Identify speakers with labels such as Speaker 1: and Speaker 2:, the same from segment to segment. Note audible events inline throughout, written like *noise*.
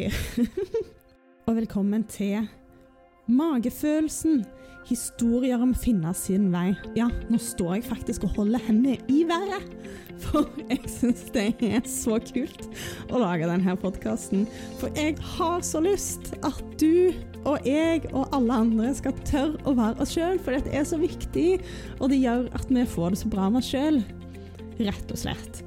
Speaker 1: Hei! *laughs* og velkommen til Magefølelsen. Historier om finne sin vei. Ja, nå står jeg faktisk og holder hendene i været. For jeg syns det er så kult å lage denne podkasten. For jeg har så lyst at du og jeg og alle andre skal tørre å være oss sjøl. For dette er så viktig, og det gjør at vi får det så bra med oss sjøl. Rett og slett.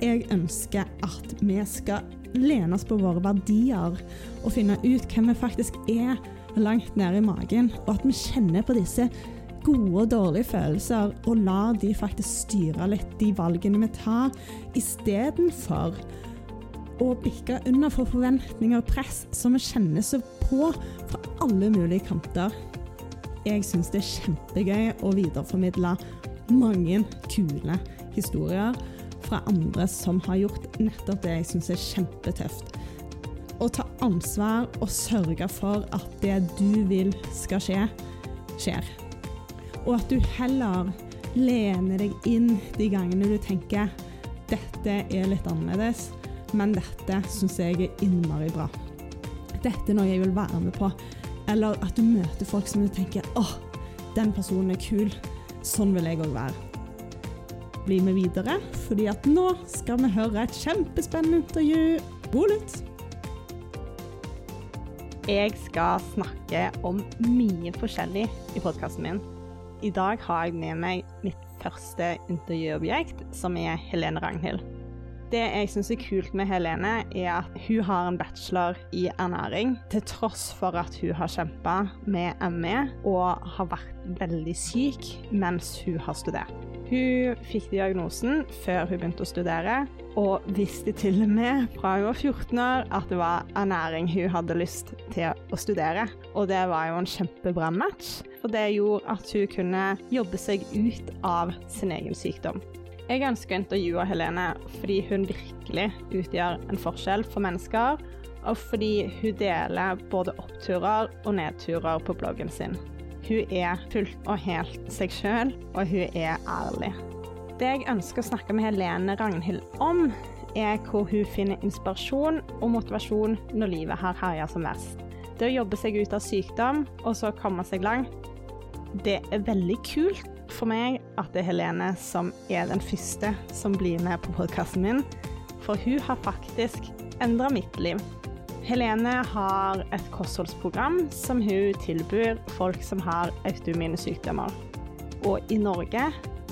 Speaker 1: Jeg ønsker at vi skal lene oss på våre verdier og finne ut hvem vi faktisk er langt nede i magen, og at vi kjenner på disse gode og dårlige følelser og lar de faktisk styre litt de valgene vi tar, istedenfor å bikke under for forventninger og press som vi kjenner så på fra alle mulige kanter. Jeg syns det er kjempegøy å videreformidle mange kule historier fra andre som har gjort nettopp det jeg syns er kjempetøft å ta ansvar og sørge for at det du vil skal skje, skjer. Og at du heller lener deg inn de gangene du tenker dette er litt annerledes, men dette syns jeg er innmari bra. Dette er noe jeg vil være med på. Eller at du møter folk som du tenker åh, den personen er kul. Sånn vil jeg òg være. Bli med videre, fordi at nå skal vi høre et kjempespennende intervju. God lytt!
Speaker 2: Jeg skal snakke om mye forskjellig i podkasten min. I dag har jeg med meg mitt første intervjuobjekt, som er Helene Ragnhild. Det jeg syns er kult med Helene, er at hun har en bachelor i ernæring, til tross for at hun har kjempa med ME og har vært veldig syk mens hun har studert. Hun fikk diagnosen før hun begynte å studere, og visste til og med fra hun var 14 år at det var ernæring hun hadde lyst til å studere. Og det var jo en kjempebra match, for det gjorde at hun kunne jobbe seg ut av sin egen sykdom. Jeg ønsker å intervjue Helene fordi hun virkelig utgjør en forskjell for mennesker, og fordi hun deler både oppturer og nedturer på bloggen sin. Hun er fullt og helt seg sjøl, og hun er ærlig. Det jeg ønsker å snakke med Helene Ragnhild om, er hvor hun finner inspirasjon og motivasjon når livet har herja som verst. Det å jobbe seg ut av sykdom og så komme seg langt, det er veldig kult for meg at det er Helene som er den første som blir med på podkasten min, for hun har faktisk endra mitt liv. Helene har et kostholdsprogram som hun tilbyr folk som har autoimmune sykdommer. Og i Norge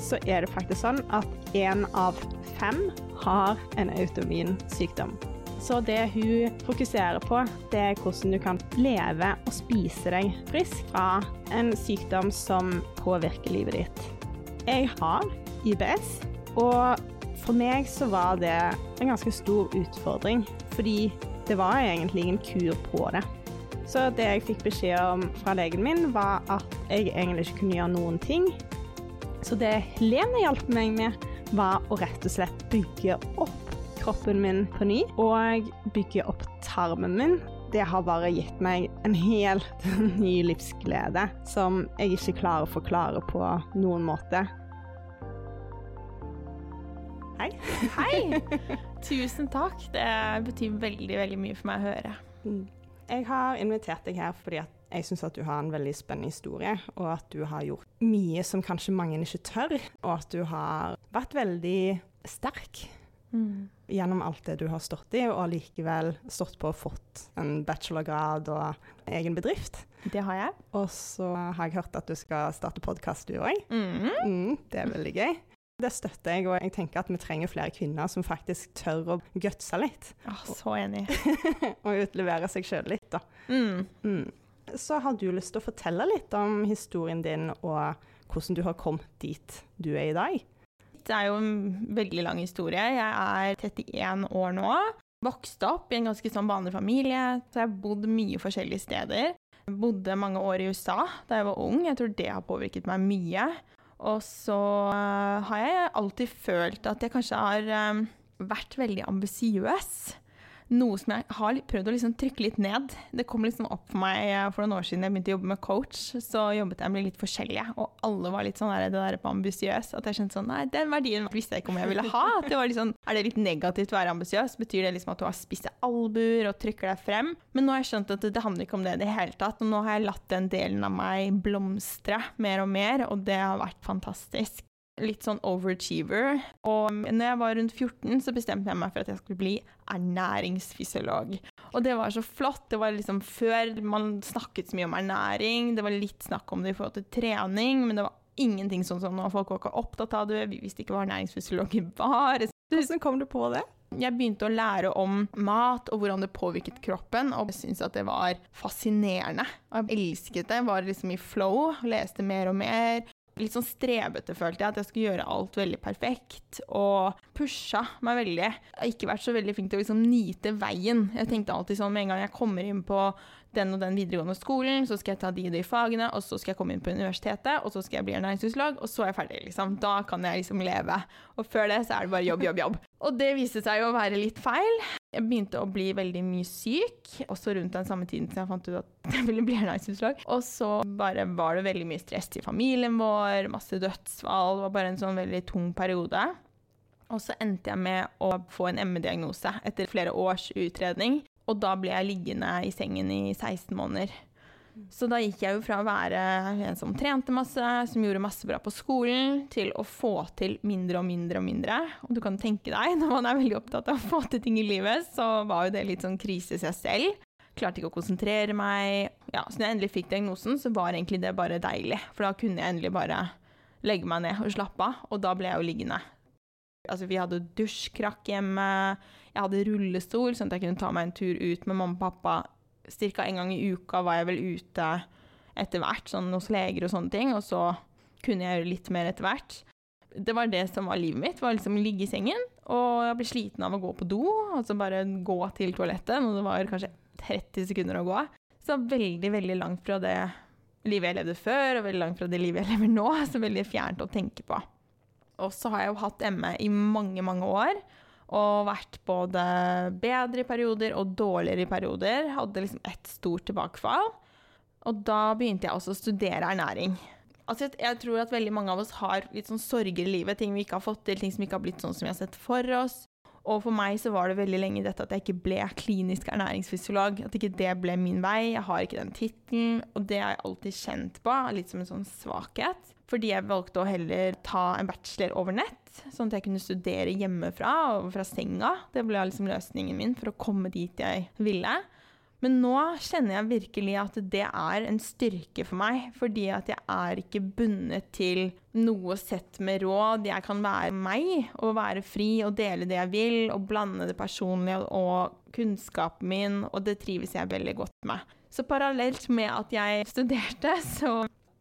Speaker 2: så er det faktisk sånn at én av fem har en autoimmun sykdom. Så det hun fokuserer på, det er hvordan du kan leve og spise deg frisk fra en sykdom som påvirker livet ditt. Jeg har IBS, og for meg så var det en ganske stor utfordring, fordi det var egentlig ingen kur på det. Så det jeg fikk beskjed om fra legen min, var at jeg egentlig ikke kunne gjøre noen ting. Så det Helene hjalp meg med, var å rett og slett bygge opp kroppen min på ny, og bygge opp tarmen min. Det har bare gitt meg en helt *laughs* ny livsglede som jeg ikke klarer å forklare på noen måte. Hei.
Speaker 3: Hei! *laughs* Tusen takk. Det betyr veldig, veldig mye for meg å høre.
Speaker 2: Mm. Jeg har invitert deg her fordi jeg syns at du har en veldig spennende historie, og at du har gjort mye som kanskje mange ikke tør, og at du har vært veldig sterk. Mm. Gjennom alt det du har stått i, og allikevel stått på og fått en bachelorgrad og egen bedrift.
Speaker 3: Det har jeg.
Speaker 2: Og så har jeg hørt at du skal starte podkast, du òg. Mm. Mm, det er veldig gøy. Det støtter jeg, og jeg tenker at vi trenger flere kvinner som faktisk tør å gutse litt.
Speaker 3: Oh, så enig. *laughs*
Speaker 2: og utlevere seg sjøl litt, da. Mm. Mm. Så har du lyst til å fortelle litt om historien din, og hvordan du har kommet dit du er i dag?
Speaker 3: Det er jo en veldig lang historie. Jeg er 31 år nå. Vokste opp i en ganske sånn vanlig familie, så jeg har bodd mye forskjellige steder. Jeg bodde mange år i USA da jeg var ung. Jeg tror det har påvirket meg mye. Og så uh, har jeg alltid følt at jeg kanskje har um, vært veldig ambisiøs. Noe som jeg har prøvd å liksom trykke litt ned. Det kom liksom opp for meg eh, for noen år siden jeg begynte å jobbe med coach. Så jobbet jeg med litt forskjellige, og alle var litt sånn der, det der på ambisiøs. At jeg skjønte sånn Nei, den verdien visste jeg ikke om jeg ville ha. At det var sånn, er det litt negativt å være ambisiøs? Betyr det liksom at du har spisse albuer og trykker deg frem? Men nå har jeg skjønt at det handler ikke om det i det hele tatt. Og nå har jeg latt den delen av meg blomstre mer og mer, og det har vært fantastisk litt sånn overachiever. Og når jeg var rundt 14, så bestemte jeg meg for at jeg skulle bli ernæringsfysiolog. Og det var så flott. Det var liksom før man snakket så mye om ernæring. Det var litt snakk om det i forhold til trening, men det var ingenting sånn som nå. Folk var ikke opptatt av det. Vi visste ikke hva ernæringsfysiologer *laughs* var.
Speaker 2: Hvordan kom du på det?
Speaker 3: Jeg begynte å lære om mat og hvordan det påvirket kroppen, og jeg syntes at det var fascinerende. Og jeg elsket det. Jeg var liksom i flow, leste mer og mer. Litt sånn strebete følte jeg, at jeg skulle gjøre alt veldig perfekt. Og pusha meg veldig. Jeg har ikke vært så veldig flink til å liksom nyte veien. Jeg tenkte alltid sånn med en gang jeg kommer inn på den og den videregående skolen, så skal jeg ta de og de fagene, og så skal jeg komme inn på universitetet, og så skal jeg bli ernæringsfysiolog, og så er jeg ferdig, liksom. Da kan jeg liksom leve. Og før det så er det bare jobb, jobb, jobb. *laughs* Og det viste seg jo å være litt feil. Jeg begynte å bli veldig mye syk, også rundt den samme tiden som jeg fant ut at *laughs* jeg ville bli ernæringsfysiolog. Og så bare var det veldig mye stress til familien vår, masse dødsfall. Det var bare en sånn veldig tung periode. Og så endte jeg med å få en ME-diagnose etter flere års utredning. Og da ble jeg liggende i sengen i 16 måneder. Så da gikk jeg jo fra å være en som trente masse, som gjorde masse bra på skolen, til å få til mindre og mindre og mindre. Og du kan tenke deg, når man er veldig opptatt av å få til ting i livet, så var jo det litt sånn krise seg selv. Klarte ikke å konsentrere meg. Ja, så når jeg endelig fikk diagnosen, så var egentlig det bare deilig. For da kunne jeg endelig bare legge meg ned og slappe av, og da ble jeg jo liggende. Altså, vi hadde dusjkrakk hjemme, jeg hadde rullestol, sånn at jeg kunne ta meg en tur ut med mamma og pappa. Cirka en gang i uka var jeg vel ute etter hvert, sånn hos leger og sånne ting, og så kunne jeg gjøre litt mer etter hvert. Det var det som var livet mitt, var liksom ligge i sengen, og jeg ble sliten av å gå på do, altså bare gå til toalettet, når det var kanskje 30 sekunder å gå. Så veldig, veldig langt fra det livet jeg levde før, og veldig langt fra det livet jeg lever nå, så veldig fjernt å tenke på. Og så har jeg jo hatt ME i mange, mange år. Og vært både bedre i perioder og dårligere i perioder. Hadde liksom ett stort tilbakefall. Og da begynte jeg også å studere ernæring. Altså, jeg tror at veldig mange av oss har litt sånn sorger i livet. Ting vi ikke har fått til, ting som ikke har blitt sånn som vi har sett for oss. Og for meg så var det veldig lenge dette at jeg ikke ble klinisk ernæringsfysiolog. At ikke det ble min vei. Jeg har ikke den tittelen. Og det har jeg alltid kjent på, litt som en sånn svakhet. Fordi jeg valgte å heller ta en bachelor over nett, sånn at jeg kunne studere hjemmefra og fra senga. Det ble liksom løsningen min for å komme dit jeg ville. Men nå kjenner jeg virkelig at det er en styrke for meg, fordi at jeg er ikke bundet til noe sett med råd. Jeg kan være meg og være fri og dele det jeg vil, og blande det personlige og kunnskapen min, og det trives jeg veldig godt med. Så parallelt med at jeg studerte, så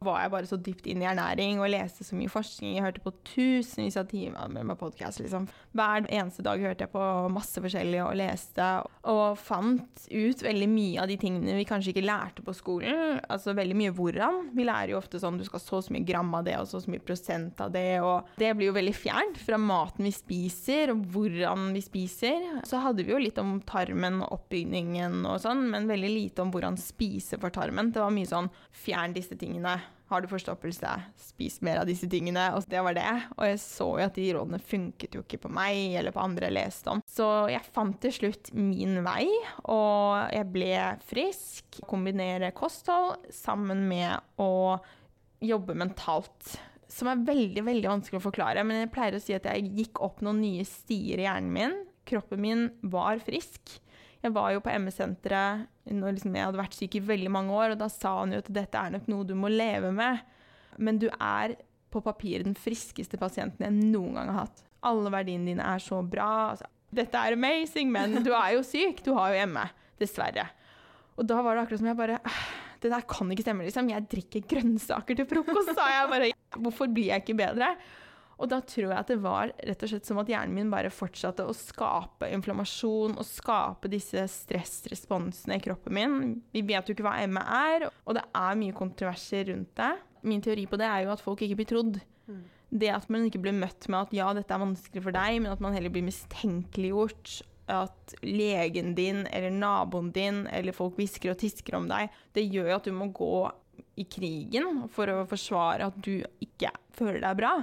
Speaker 3: var jeg bare så dypt inn i ernæring og leste så mye forskning. Jeg hørte på tusenvis av timer med podkast. Liksom. Hver eneste dag hørte jeg på masse forskjellig og leste, og fant ut veldig mye av de tingene vi kanskje ikke lærte på skolen. Altså veldig mye hvordan. Vi lærer jo ofte sånn du skal så så mye gram av det og så så mye prosent av det, og det blir jo veldig fjernt fra maten vi spiser og hvordan vi spiser. Så hadde vi jo litt om tarmen og oppbygningen og sånn, men veldig lite om hvordan spise for tarmen. Det var mye sånn fjern disse tingene. Har du forstoppelse, spis mer av disse tingene. Og det var det. Og jeg så jo at de rådene funket jo ikke på meg eller på andre jeg leste om. Så jeg fant til slutt min vei, og jeg ble frisk. Kombinere kosthold sammen med å jobbe mentalt. Som er veldig, veldig vanskelig å forklare, men jeg pleier å si at jeg gikk opp noen nye stier i hjernen min. Kroppen min var frisk. Jeg var jo på ME-senteret når liksom jeg hadde vært syk i veldig mange år, og da sa han jo at dette er nok noe du må leve med. Men du er på papiret den friskeste pasienten jeg noen gang har hatt. Alle verdiene dine er så bra. Altså, dette er amazing, men du er jo syk. Du har jo ME. Dessverre. Og da var det akkurat som jeg bare Det der kan ikke stemme, liksom. Jeg drikker grønnsaker til frokost, sa jeg bare. Hvorfor blir jeg ikke bedre? Og da tror jeg at det var rett og slett som at hjernen min bare fortsatte å skape inflammasjon og skape disse stressresponsene i kroppen min. Vi vet jo ikke hva ME er, og det er mye kontroverser rundt det. Min teori på det er jo at folk ikke blir trodd. Mm. Det at man ikke blir møtt med at ja, dette er vanskelig for deg, men at man heller blir mistenkeliggjort at legen din eller naboen din eller folk hvisker og tisker om deg, det gjør jo at du må gå i krigen for å forsvare at du ikke føler deg bra.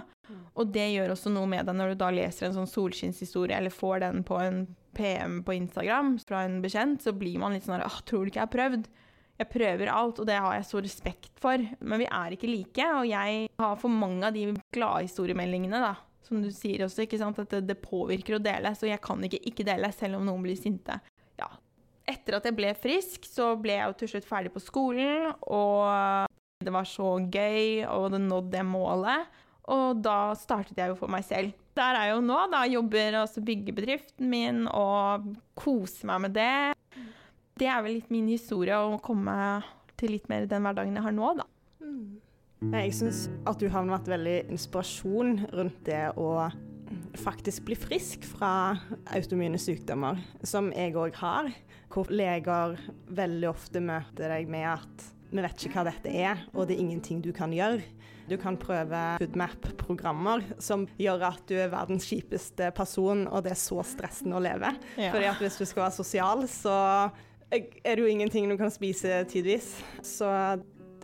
Speaker 3: Og det gjør også noe med deg når du da leser en sånn solskinnshistorie eller får den på en PM på Instagram fra en bekjent, så blir man litt sånn her Åh, tror du ikke jeg har prøvd? Jeg prøver alt, og det har jeg så respekt for. Men vi er ikke like, og jeg har for mange av de gladhistoriemeldingene, da. Som du sier også, ikke sant, at det, det påvirker å dele, så jeg kan ikke ikke dele selv om noen blir sinte. Ja. Etter at jeg ble frisk, så ble jeg jo til slutt ferdig på skolen, og det var så gøy, og det nådde det målet. Og da startet jeg jo for meg selv. Der er jeg jo nå, da jobber også byggebedriften min og koser meg med det. Det er vel litt min historie å komme til litt mer den hverdagen jeg har nå, da.
Speaker 2: Jeg syns at du har vært veldig inspirasjon rundt det å faktisk bli frisk fra automine sykdommer, som jeg òg har. Hvor leger veldig ofte møter deg med at vi vet ikke hva dette er, og det er ingenting du kan gjøre. Du kan prøve Foodmap-programmer som gjør at du er verdens kjipeste person, og det er så stressende å leve.
Speaker 3: Ja.
Speaker 2: Fordi at hvis du skal være sosial, så er det jo ingenting du kan spise tidvis. Så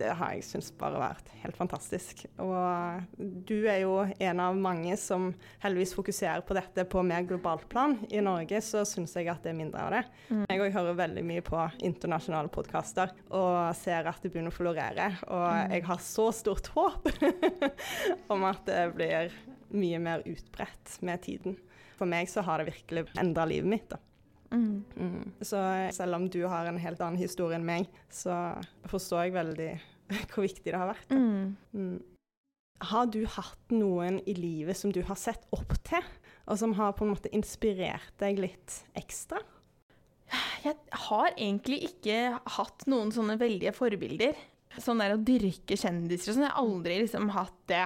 Speaker 2: det har jeg syntes bare vært helt fantastisk. Og du er jo en av mange som heldigvis fokuserer på dette på mer globalt plan. I Norge så syns jeg at det er mindre av det.
Speaker 3: Mm.
Speaker 2: Jeg òg hører veldig mye på internasjonale podkaster og ser at det begynner å florere. Og
Speaker 3: Mm.
Speaker 2: jeg har så stort håp *laughs* om at det blir mye mer utbredt med tiden. For meg så har det virkelig endra livet mitt. da.
Speaker 3: Mm.
Speaker 2: Mm. Så selv om du har en helt annen historie enn meg, så forstår jeg veldig *laughs* hvor viktig det har vært.
Speaker 3: Mm.
Speaker 2: Mm. Har du hatt noen i livet som du har sett opp til, og som har på en måte inspirert deg litt ekstra?
Speaker 3: Jeg har egentlig ikke hatt noen sånne veldige forbilder. Sånn der å dyrke kjendiser og sånn. Jeg har aldri liksom hatt det.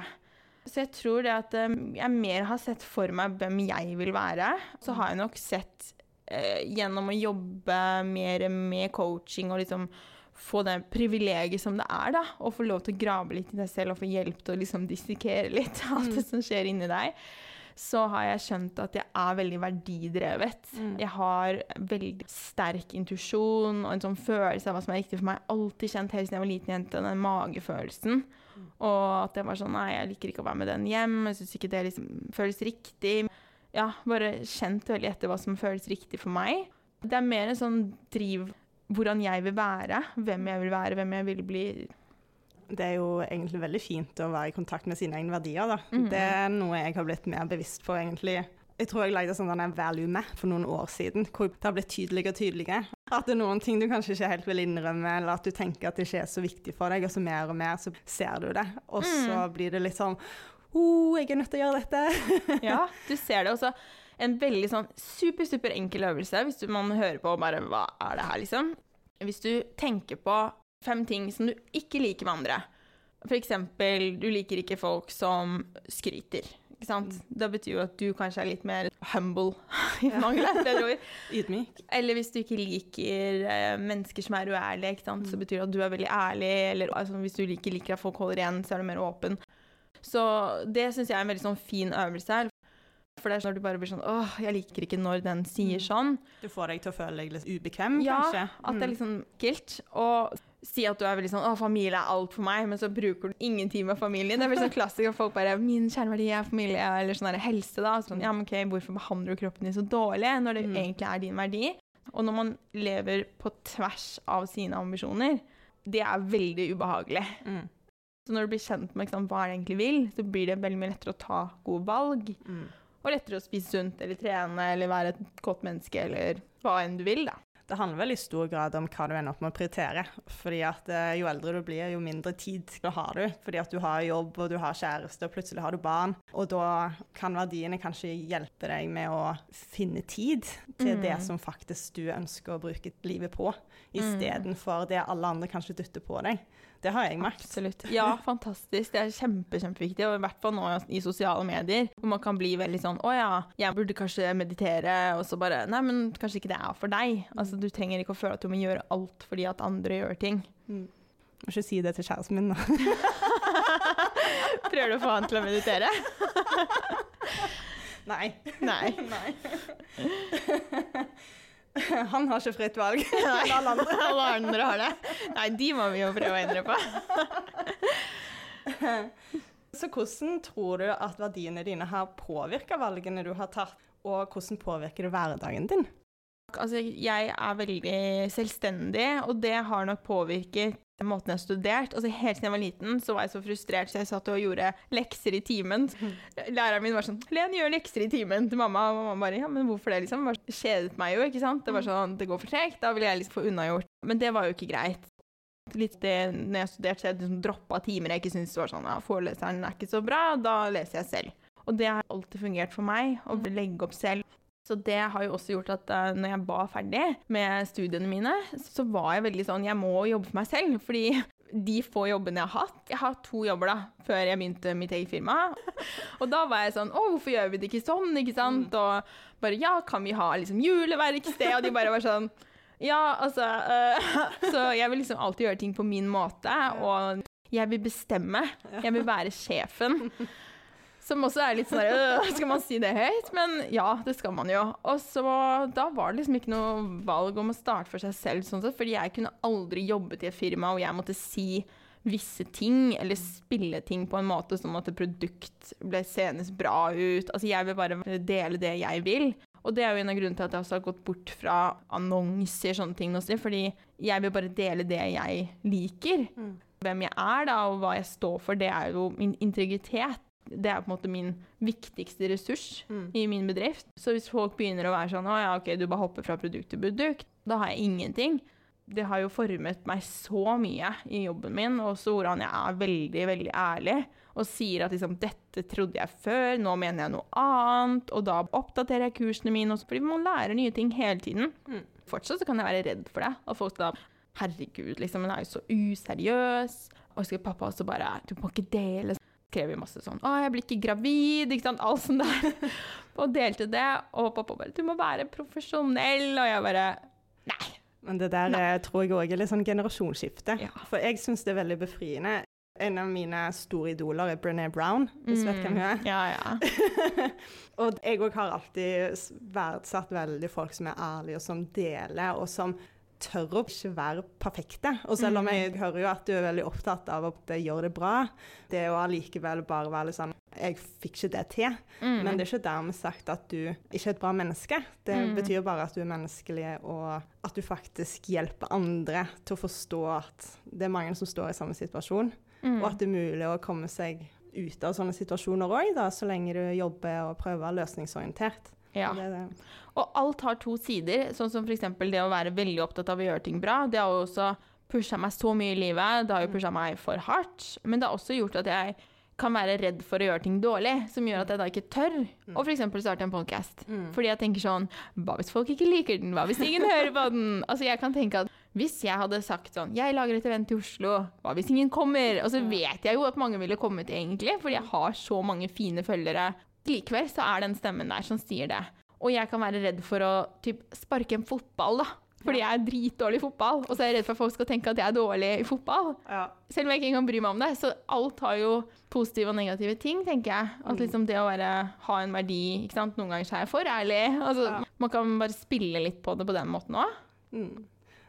Speaker 3: Så jeg tror det at eh, jeg mer har sett for meg hvem jeg vil være. Så har jeg nok sett eh, gjennom å jobbe mer med coaching og liksom få det privilegiet som det er, da. Å få lov til å grave litt i deg selv og få hjelp til å liksom dissekere litt alt det som skjer inni deg. Så har jeg skjønt at jeg er veldig verdidrevet.
Speaker 2: Mm.
Speaker 3: Jeg har veldig sterk intuisjon og en sånn følelse av hva som er riktig for meg. Alltid kjent helt siden jeg var liten jente, den magefølelsen. Og at jeg var sånn Nei, jeg liker ikke å være med den hjem. Jeg syns ikke det liksom føles riktig. Ja, bare kjent veldig etter hva som føles riktig for meg. Det er mer en sånn driv hvordan jeg vil være, hvem jeg vil være, hvem jeg vil bli.
Speaker 2: Det er jo egentlig veldig fint å være i kontakt med sine egne verdier. Da.
Speaker 3: Mhm.
Speaker 2: Det er noe jeg har blitt mer bevisst på, egentlig. Jeg tror jeg lagde sånn value map for noen år siden, hvor det har blitt tydeligere og tydeligere. At det er noen ting du kanskje ikke helt vil innrømme, eller at du tenker at det ikke er så viktig for deg, og så mer og mer så ser du det. Og så blir det litt sånn oh, jeg er nødt til å gjøre dette.
Speaker 3: Ja, *laughs* du ser det også. En veldig sånn super, super enkel øvelse hvis du, man hører på bare hva er det her, liksom. Hvis du tenker på fem ting som du ikke liker med andre. For eksempel, du liker ikke folk som skryter. Ikke sant? Det betyr jo at du kanskje er litt mer humble, *laughs* i mangel av bedre ord. *laughs*
Speaker 2: Ydmyk.
Speaker 3: Eller hvis du ikke liker eh, mennesker som er uærlige, ikke sant? så betyr det at du er veldig ærlig. Eller altså, hvis du ikke liker at folk holder igjen, så er du mer åpen. Så det syns jeg er en veldig sånn fin øvelse. For det er sånn når du bare blir sånn åh, jeg liker ikke når den sier sånn.
Speaker 2: Du får deg til å føle deg litt ubekvem,
Speaker 3: Ja,
Speaker 2: kanskje.
Speaker 3: at det er liksom kilt. Og si at du er veldig sånn åh, familie er alt for meg, men så bruker du ingen tid med familien. Det er veldig sånn klassisk at folk bare min kjerneverdi er familie, eller sånn helse, da. Sånn, ja, men ok, hvorfor behandler du kroppen din så dårlig når det
Speaker 2: Mm.
Speaker 3: egentlig er din verdi? Og når man lever på tvers av sine ambisjoner, det er veldig ubehagelig.
Speaker 2: Mm.
Speaker 3: Så når du blir kjent med liksom, hva du egentlig vil, så blir det veldig mye lettere å ta gode valg.
Speaker 2: Mm.
Speaker 3: Og lettere å spise sunt eller trene eller være et godt menneske eller hva enn du vil, da.
Speaker 2: Det handler vel i stor grad om hva du ender opp med å prioritere. Fordi at eh, Jo eldre du blir, jo mindre tid har du. Fordi at du har jobb og du har kjæreste, og plutselig har du barn. Og da kan verdiene kanskje hjelpe deg med å finne tid til
Speaker 3: Mm.
Speaker 2: det som faktisk du ønsker å bruke livet på,
Speaker 3: Mm.
Speaker 2: istedenfor det alle andre kanskje dytter på deg. Det har jeg merket.
Speaker 3: Absolutt. Ja, fantastisk. Det er kjempe, kjempeviktig. Og i hvert fall nå i sosiale medier, hvor man kan bli veldig sånn Å ja, jeg burde kanskje meditere, og så bare Nei, men kanskje ikke det er for deg. Altså, du trenger ikke å føle at du må gjøre alt fordi at andre gjør ting.
Speaker 2: Mm. Må ikke si det til kjæresten min, da. *laughs*
Speaker 3: Prøver du å få han til å meditere? *laughs*
Speaker 2: Nei.
Speaker 3: Nei. *laughs* *laughs*
Speaker 2: Han har ikke fritt valg. *laughs*
Speaker 3: Nei. Alle andre. Alle andre har det. Nei, de må vi jo prøve å endre på. *laughs*
Speaker 2: Så hvordan tror du at verdiene dine har påvirka valgene du har tatt, og hvordan påvirker det hverdagen din?
Speaker 3: Altså, jeg er veldig selvstendig, og det har nok påvirket måten jeg har studert. Altså, helt siden jeg var liten, så var jeg så frustrert, så jeg satt og gjorde lekser i timen. *laughs* Læreren min var sånn 'Len, gjør lekser i timen' til mamma. Og mamma bare 'Ja, men hvorfor det?' liksom? Det kjedet meg jo, ikke sant. Det var sånn 'Det går for tregt', da vil jeg liksom få unnagjort. Men det var jo ikke greit. Litt det når jeg studerte, så jeg liksom droppa timer jeg ikke syntes var sånn ja, 'Foreleseren er ikke så bra', da leser jeg selv. Og det har alltid fungert for meg, å legge opp selv. Så det har jo også gjort at uh, når jeg var ferdig med studiene mine, så var jeg veldig sånn Jeg må jobbe for meg selv, fordi *laughs* de få jobbene jeg har hatt Jeg har to jobber da, før jeg begynte mitt eget firma. *laughs* Og da var jeg sånn Å, hvorfor gjør vi det ikke sånn? ikke sant? Og bare Ja, kan vi ha liksom juleverksted? Og de bare var sånn Ja, altså uh, *laughs* Så jeg vil liksom alltid gjøre ting på min måte, og jeg vil bestemme. Jeg vil være sjefen. Som også er litt sånn øh, Skal man si det høyt? Men ja, det skal man jo. Og så da var det liksom ikke noe valg om å starte for seg selv, sånn sett, fordi jeg kunne aldri jobbet i et firma og jeg måtte si visse ting, eller spille ting på en måte som at et produkt ble senest bra ut. Altså, jeg vil bare dele det jeg vil. Og det er jo en av grunnene til at jeg også har gått bort fra annonser, sånne ting, også, fordi jeg vil bare dele det jeg liker.
Speaker 2: Mm.
Speaker 3: Hvem jeg er, da, og hva jeg står for, det er jo min integritet det er på en måte min viktigste ressurs
Speaker 2: Mm.
Speaker 3: i min bedrift. Så hvis folk begynner å være sånn å ja, ok, du bare hopper fra produkt til produkt, da har jeg ingenting. Det har jo formet meg så mye i jobben min, og så hvordan jeg er veldig, veldig ærlig og sier at liksom, dette trodde jeg før, nå mener jeg noe annet, og da oppdaterer jeg kursene mine, også, fordi man lærer nye ting hele tiden.
Speaker 2: Mm.
Speaker 3: Fortsatt så kan jeg være redd for det, og folk da Herregud, liksom, hun er jo så useriøs. Og så skal pappa også bare Du må ikke dele skrev jo masse sånn 'Å, jeg blir ikke gravid', ikke sant, alt sånt der. *laughs* og delte det. Og pappa bare 'Du må være profesjonell', og jeg bare Nei.
Speaker 2: Men det der Nei. tror jeg òg er litt sånn generasjonsskifte.
Speaker 3: Ja.
Speaker 2: For jeg syns det er veldig befriende. En av mine store idoler er Brené Brown, hvis du vet hvem hun er.
Speaker 3: Mm. Ja, ja. *laughs*
Speaker 2: og jeg òg har alltid verdsatt veldig folk som er ærlige, og som deler, og som tør å ikke være perfekte. Og selv om jeg hører jo at du er veldig opptatt av å gjøre det bra, det å allikevel bare være litt sånn Jeg fikk ikke det til.
Speaker 3: Mm.
Speaker 2: Men det er ikke dermed sagt at du ikke er et bra menneske. Det
Speaker 3: Mm.
Speaker 2: betyr bare at du er menneskelig, og at du faktisk hjelper andre til å forstå at det er mange som står i samme situasjon,
Speaker 3: Mm.
Speaker 2: og at det er mulig å komme seg ut av sånne situasjoner òg, så lenge du jobber og prøver løsningsorientert.
Speaker 3: Ja.
Speaker 2: Det det.
Speaker 3: Og alt har to sider, sånn som f.eks. det å være veldig opptatt av å gjøre ting bra. Det har jo også pusha meg så mye i livet. Det har jo pusha meg for hardt. Men det har også gjort at jeg kan være redd for å gjøre ting dårlig, som gjør at jeg da ikke tør å f.eks. starte en podkast.
Speaker 2: Mm.
Speaker 3: Fordi jeg tenker sånn Hva hvis folk ikke liker den? Hva hvis ingen hører på den? Altså jeg kan tenke at Hvis jeg hadde sagt sånn Jeg lager et event i Oslo. Hva hvis ingen kommer? Og så vet jeg jo at mange ville kommet egentlig, fordi jeg har så mange fine følgere. Likevel så er den stemmen der som sier det. Og jeg kan være redd for å typ, sparke en fotball, da. Fordi jeg er dritdårlig i fotball. Og så er jeg redd for at folk skal tenke at jeg er dårlig i fotball.
Speaker 2: Ja.
Speaker 3: Selv om jeg ikke engang bryr meg om det. Så alt har jo positive og negative ting, tenker jeg. At liksom det å være, ha en verdi ikke sant? Noen ganger så er jeg for ærlig. Altså,
Speaker 2: Ja.
Speaker 3: Man kan bare spille litt på det på den måten òg.
Speaker 2: Mm.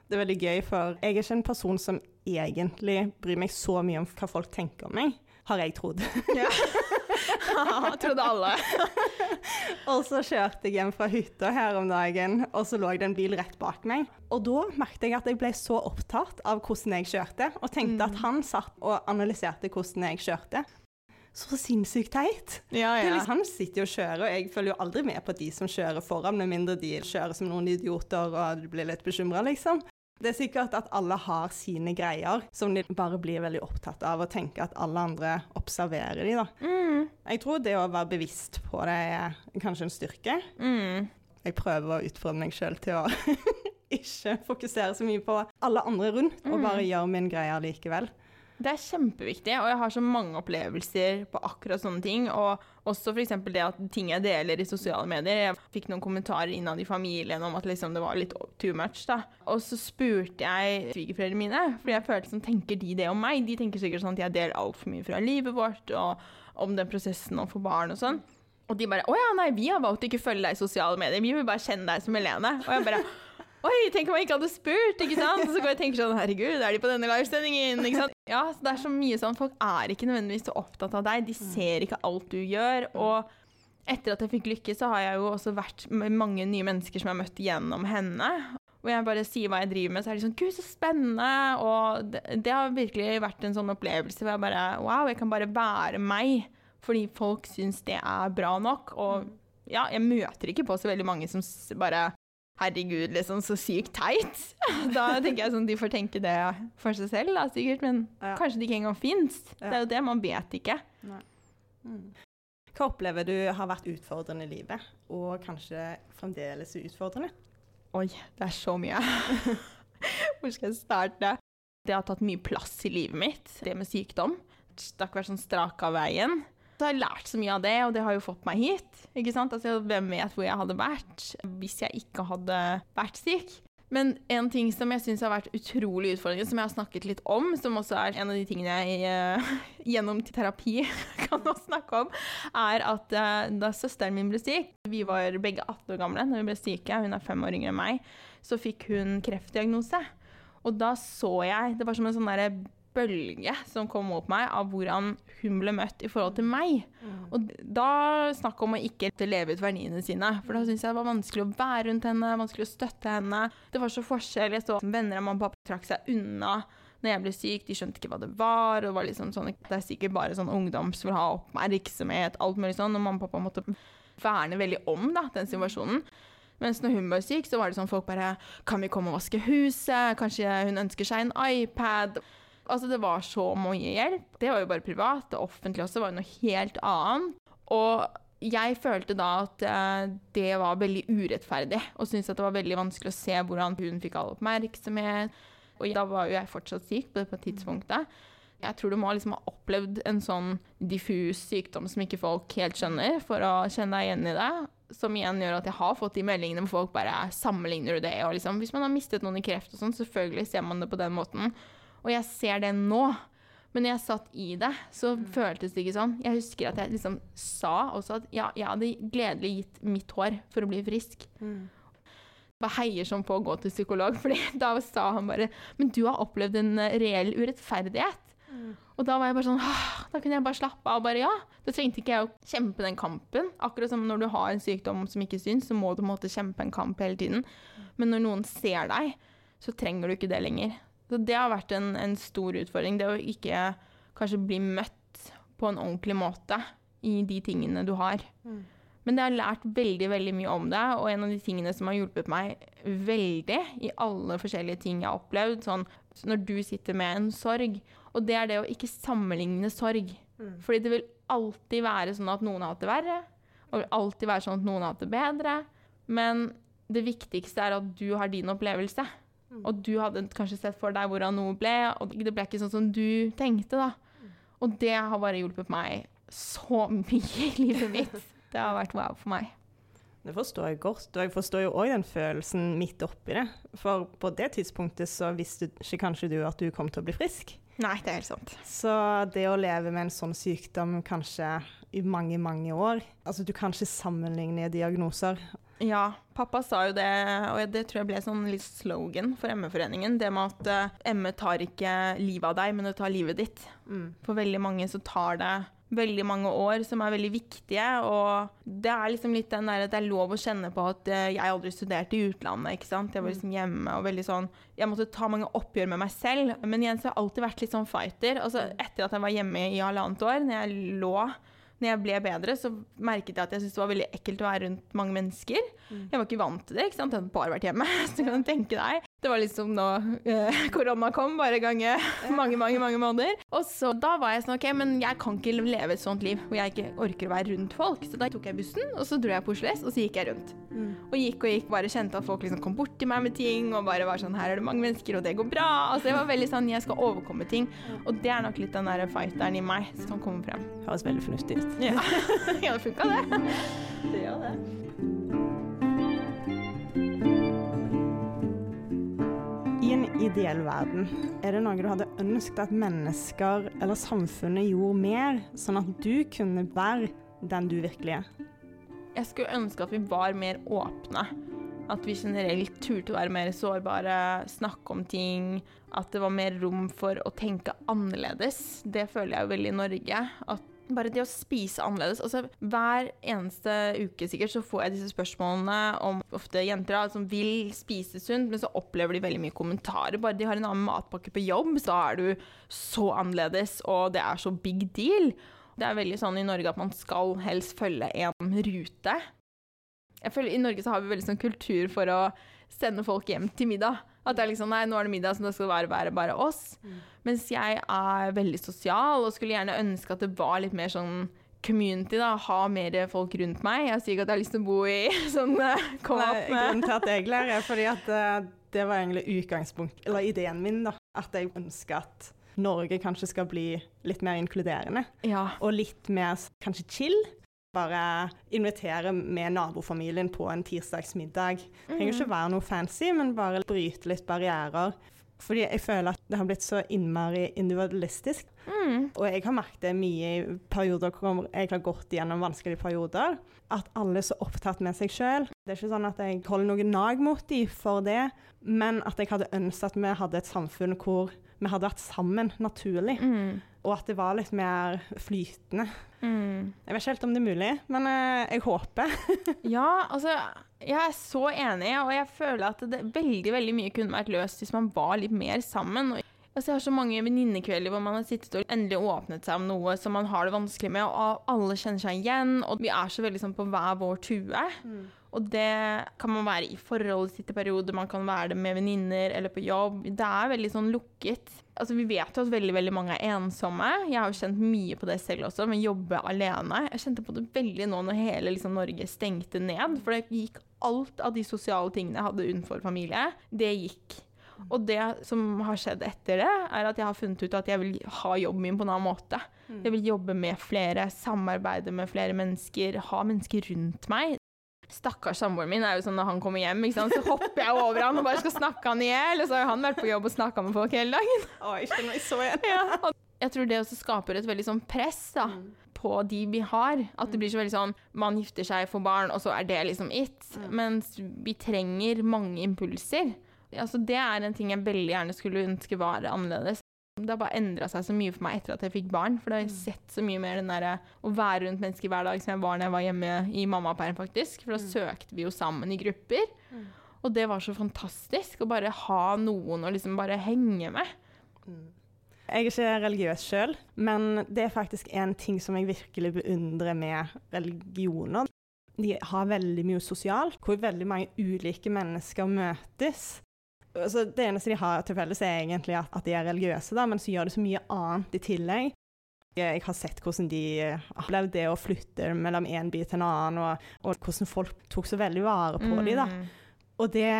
Speaker 2: Det er veldig gøy, for jeg er ikke en person som egentlig bryr meg så mye om hva folk tenker om meg, har jeg trodd. *laughs*
Speaker 3: Trodde alle. *laughs*
Speaker 2: Og så kjørte jeg hjem fra hytta her om dagen, og så lå det en bil rett bak meg. Og da merket jeg at jeg ble så opptatt av hvordan jeg kjørte, og tenkte at han satt og analyserte hvordan jeg kjørte. Så sinnssykt teit.
Speaker 3: Ja, ja.
Speaker 2: liksom, han sitter jo og kjører, og jeg følger jo aldri med på de som kjører foran, med mindre de kjører som noen idioter og du blir litt bekymra, liksom. Det er sikkert at alle har sine greier, som de bare blir veldig opptatt av, og tenker at alle andre observerer de, da.
Speaker 3: Mm,
Speaker 2: Jeg tror det å være bevisst på det er kanskje en styrke.
Speaker 3: mm.
Speaker 2: Jeg prøver å utfordre meg sjøl til å *laughs* ikke fokusere så mye på alle andre rundt, og bare gjøre min greie likevel.
Speaker 3: Det er kjempeviktig, og jeg har så mange opplevelser på akkurat sånne ting. Og også f.eks. det at ting jeg deler i sosiale medier. Jeg fikk noen kommentarer innad i familien om at liksom det var litt too much. da. Og så spurte jeg svigerforeldrene mine, fordi jeg følte som tenker de det om meg? De tenker sikkert sånn at jeg deler altfor mye fra livet vårt, og om den prosessen å få barn og sånn. Og de bare 'Å ja, nei, vi har valgt å ikke følge deg i sosiale medier. Vi vil bare kjenne deg som Helene.' Og jeg bare Oi, tenk om jeg ikke hadde spurt, ikke sant? Og så går jeg og tenker sånn, herregud, er de på denne livesendingen, ikke sant? Ja, det er så mye sånn, folk er ikke nødvendigvis så opptatt av deg, de ser ikke alt du gjør, og etter at jeg fikk lykke, så har jeg jo også vært med mange nye mennesker som jeg har møtt gjennom henne. Og jeg bare sier hva jeg driver med, så er de sånn Gud, så spennende! Og det, det har virkelig vært en sånn opplevelse hvor jeg bare Wow, jeg kan bare være meg. Fordi folk syns det er bra nok. Og ja, jeg møter ikke på så veldig mange som bare Herregud, liksom, så sykt teit. *laughs* Da tenker jeg sånn, de får tenke det for seg selv, da, sikkert. Men
Speaker 2: Ja.
Speaker 3: kanskje det ikke engang fins.
Speaker 2: Ja.
Speaker 3: Det er jo det, man vet ikke.
Speaker 2: Hva opplever du har vært utfordrende i livet, og kanskje fremdeles utfordrende?
Speaker 3: Oi, det er så mye. *laughs* Hvor skal jeg starte? Det har tatt mye plass i livet mitt, det med sykdom. Det har ikke vært sånn strak av veien. Så har jeg lært så mye av det, og det har jo fått meg hit. Ikke sant? Altså, hvem vet hvor jeg hadde vært hvis jeg ikke hadde vært syk? Men en ting som jeg syns har vært utrolig utfordrende, som jeg har snakket litt om, som også er en av de tingene jeg uh, *laughs* gjennom terapi *laughs* kan snakke om, er at uh, da søsteren min ble syk Vi var begge 18 år gamle når vi ble syke, hun er fem år yngre enn meg. Så fikk hun kreftdiagnose. Og da så jeg Det var som en sånn bølge som kom opp meg av hvordan hun ble møtt i forhold til meg. Og da snakk om å ikke leve ut verdiene sine. For da syntes jeg det var vanskelig å være rundt henne, vanskelig å støtte henne. Det var så forskjell. Jeg så at venner av mamma og pappa trakk seg unna når jeg ble syk. De skjønte ikke hva det var. og Det var liksom sånn, det er sikkert bare sånn ungdom som vil ha oppmerksomhet, alt mulig sånn. Og mamma og pappa måtte verne veldig om da, den situasjonen. Mens når hun ble syk, så var det sånn folk bare Kan vi komme og vaske huset? Kanskje hun ønsker seg en iPad? Altså, det var så mye hjelp. Det var jo bare privat. Det offentlige også var jo noe helt annet. Og jeg følte da at eh, det var veldig urettferdig, og syntes at det var veldig vanskelig å se hvordan hun fikk all oppmerksomhet. Og da var jo jeg fortsatt syk på det tidspunktet. Jeg tror du må liksom ha opplevd en sånn diffus sykdom som ikke folk helt skjønner, for å kjenne deg igjen i det. Som igjen gjør at jeg har fått de meldingene hvor folk bare sammenligner du det. Og liksom, hvis man har mistet noen i kreft og sånn, selvfølgelig ser man det på den måten. Og jeg ser det nå. Men når jeg satt i det, så føltes det ikke sånn. Jeg husker at jeg liksom sa også at ja, jeg hadde gledelig gitt mitt hår for å bli frisk. Bare heier sånn på å gå til psykolog, *laughs* fordi da sa han bare Men du har opplevd en eh, reell urettferdighet. Og da var jeg bare sånn Da kunne jeg bare slappe av. bare ja. Da trengte ikke jeg å kjempe den kampen. Akkurat som når du har en sykdom som ikke syns, så må du på en måte kjempe en kamp hele tiden. Men når noen ser deg, så trenger du ikke det lenger. Så det har vært en, en stor utfordring. Det å ikke kanskje bli møtt på en ordentlig måte i de tingene du har. Men jeg har lært veldig veldig mye om det, og en av de tingene som har hjulpet meg veldig i alle forskjellige ting jeg har opplevd, sånn når du sitter med en sorg, og det er det å ikke sammenligne sorg. Fordi det vil alltid være sånn at noen har hatt det verre, og det vil alltid være sånn at noen har hatt det bedre, men det viktigste er at du har din opplevelse. Og du hadde kanskje sett for deg hvordan noe ble, og det ble ikke sånn som du tenkte, da. Og det har bare hjulpet meg så mye i livet mitt. Det har vært wow for meg.
Speaker 2: Det forstår jeg godt, og jeg forstår jo òg den følelsen midt oppi det. For på det tidspunktet så visste ikke kanskje du at du kom til å bli frisk.
Speaker 3: Nei, det er helt sant.
Speaker 2: Så det å leve med en sånn sykdom kanskje i mange, mange år Altså du kan ikke sammenligne diagnoser.
Speaker 3: Ja, pappa sa jo det, og det tror jeg ble sånn litt slogan for ME-foreningen. Det med at eh, ME tar ikke livet av deg, men det tar livet ditt. For veldig mange så tar det veldig mange år som er veldig viktige, og det er liksom litt den der at det er lov å kjenne på at eh, jeg aldri studerte i utlandet, ikke sant. Jeg var liksom hjemme og veldig sånn Jeg måtte ta mange oppgjør med meg selv, men igjen så har jeg alltid vært litt sånn fighter. Altså etter at jeg var hjemme i halvannet år, når jeg lå når jeg ble bedre, så merket jeg at jeg syntes det var veldig ekkelt å være rundt mange mennesker. Jeg var ikke vant til det. ikke sant? Jeg hadde bare vært hjemme. *laughs* Så kan du tenke deg. Det var liksom nå eh, *laughs* korona kom, bare gange *laughs* mange, mange mange måneder. Og så da var jeg sånn OK, men jeg kan ikke leve et sånt liv hvor jeg ikke orker å være rundt folk. Så da tok jeg bussen, og så dro jeg på Oslo S, og så gikk jeg rundt. Og gikk og gikk, bare kjente at folk liksom kom bort til meg med ting, og bare var sånn Her er det mange mennesker, og det går bra. Altså jeg var veldig sånn Jeg skal overkomme ting. Og det er nok litt den der fighteren i meg som kommer frem.
Speaker 2: Høres veldig fornuftig ut.
Speaker 3: Ja, *laughs* ja det funka, det.
Speaker 2: Det gjør det. I en ideell verden, er det noe du hadde ønsket at mennesker eller samfunnet gjorde mer, sånn at du kunne være den du virkelig er?
Speaker 3: Jeg skulle ønske at vi var mer åpne. At vi generelt turte å være mer sårbare, snakke om ting. At det var mer rom for å tenke annerledes. Det føler jeg jo veldig i Norge. At bare det å spise annerledes altså Hver eneste uke sikkert så får jeg disse spørsmålene om ofte jenter som som vil spise sunt, men så opplever de veldig mye kommentarer. Bare de har en annen matpakke på jobb, så er du så annerledes, og det er så big deal. Det er veldig sånn i Norge at man skal helst følge en rute. Jeg føler I Norge så har vi veldig sånn kultur for å sende folk hjem til middag. At det er liksom, nei, nå er det middag, så det skal være, være bare oss. Mm. Mens jeg er veldig sosial og skulle gjerne ønske at det var litt mer sånn community, da. Ha mer folk rundt meg. Jeg sier ikke at jeg har lyst til å bo i *laughs* sånn kom
Speaker 2: Nei, Grunnen til at jeg ler, er fordi at uh, *laughs* det var egentlig utgangspunkt, eller ideen min, da. At jeg ønsker at Norge kanskje skal bli litt mer inkluderende.
Speaker 3: Ja.
Speaker 2: Og litt mer kanskje chill. Bare invitere med nabofamilien på en tirsdagsmiddag. Det trenger ikke mm. være noe fancy, men bare bryte litt barrierer. Fordi jeg føler at det har blitt så innmari individualistisk. Mm. Og jeg har merket det mye i perioder hvor jeg har gått gjennom vanskelige perioder. At alle er så opptatt med seg sjøl. Det er ikke sånn at jeg holder noe nag mot dem for det, men at jeg hadde ønsket at vi hadde et samfunn hvor vi hadde vært sammen naturlig. Mm. Og at det var litt mer flytende. Mm. Jeg vet ikke helt om det er mulig, men uh, jeg håper. *laughs*
Speaker 3: ja, altså jeg er så enig, og jeg føler at det, veldig veldig mye kunne vært løst hvis man var litt mer sammen. Altså, jeg har så mange venninnekvelder hvor man har sittet og endelig åpnet seg om noe som man har det vanskelig med, og alle kjenner seg igjen, og vi er så veldig sånn på hver vår tue. Mm. Og det kan man være i forholdet sitt i perioder, man kan være det med venninner eller på jobb. Det er veldig sånn lukket. Altså, vi vet jo at veldig veldig mange er ensomme. Jeg har jo kjent mye på det selv også, men jobbe alene. Jeg kjente på det veldig nå når hele liksom, Norge stengte ned. For det gikk alt av de sosiale tingene jeg hadde utenfor familie, det gikk. Og det som har skjedd etter det, er at jeg har funnet ut at jeg vil ha jobben min på en annen måte. Mm. Jeg vil jobbe med flere, samarbeide med flere mennesker, ha mennesker rundt meg. Stakkars samboeren min er jo sånn når han kommer hjem, så hopper jeg over han og bare skal snakke han i hjel. Og så har han vært på jobb og snakka med folk hele dagen.
Speaker 2: Oi, jeg så.
Speaker 3: Ja, jeg tror det også skaper et veldig sånn press da, mm. på de vi har. At det blir så veldig sånn man gifter seg, får barn, og så er det liksom it. Mm. Mens vi trenger mange impulser. Altså, det er en ting jeg veldig gjerne skulle ønske var annerledes. Det har bare endra seg så mye for meg etter at jeg fikk barn. For da har jeg mm. sett så mye mer den derre å være rundt mennesker hver dag som jeg var når jeg var hjemme i mammaperm, faktisk. For da mm. søkte vi jo sammen i grupper. Mm. Og det var så fantastisk å bare ha noen å liksom bare henge med.
Speaker 2: Mm. Jeg er ikke religiøs sjøl, men det er faktisk en ting som jeg virkelig beundrer med religioner. De har veldig mye sosialt, hvor veldig mange ulike mennesker møtes altså, Det eneste de har til felles, er egentlig at, at, de er religiøse, da, men så gjør de så mye annet i tillegg. Jeg har sett hvordan de opplevde det å flytte mellom en by til en annen, og, og hvordan folk tok så veldig vare på mm. dem. da. Og det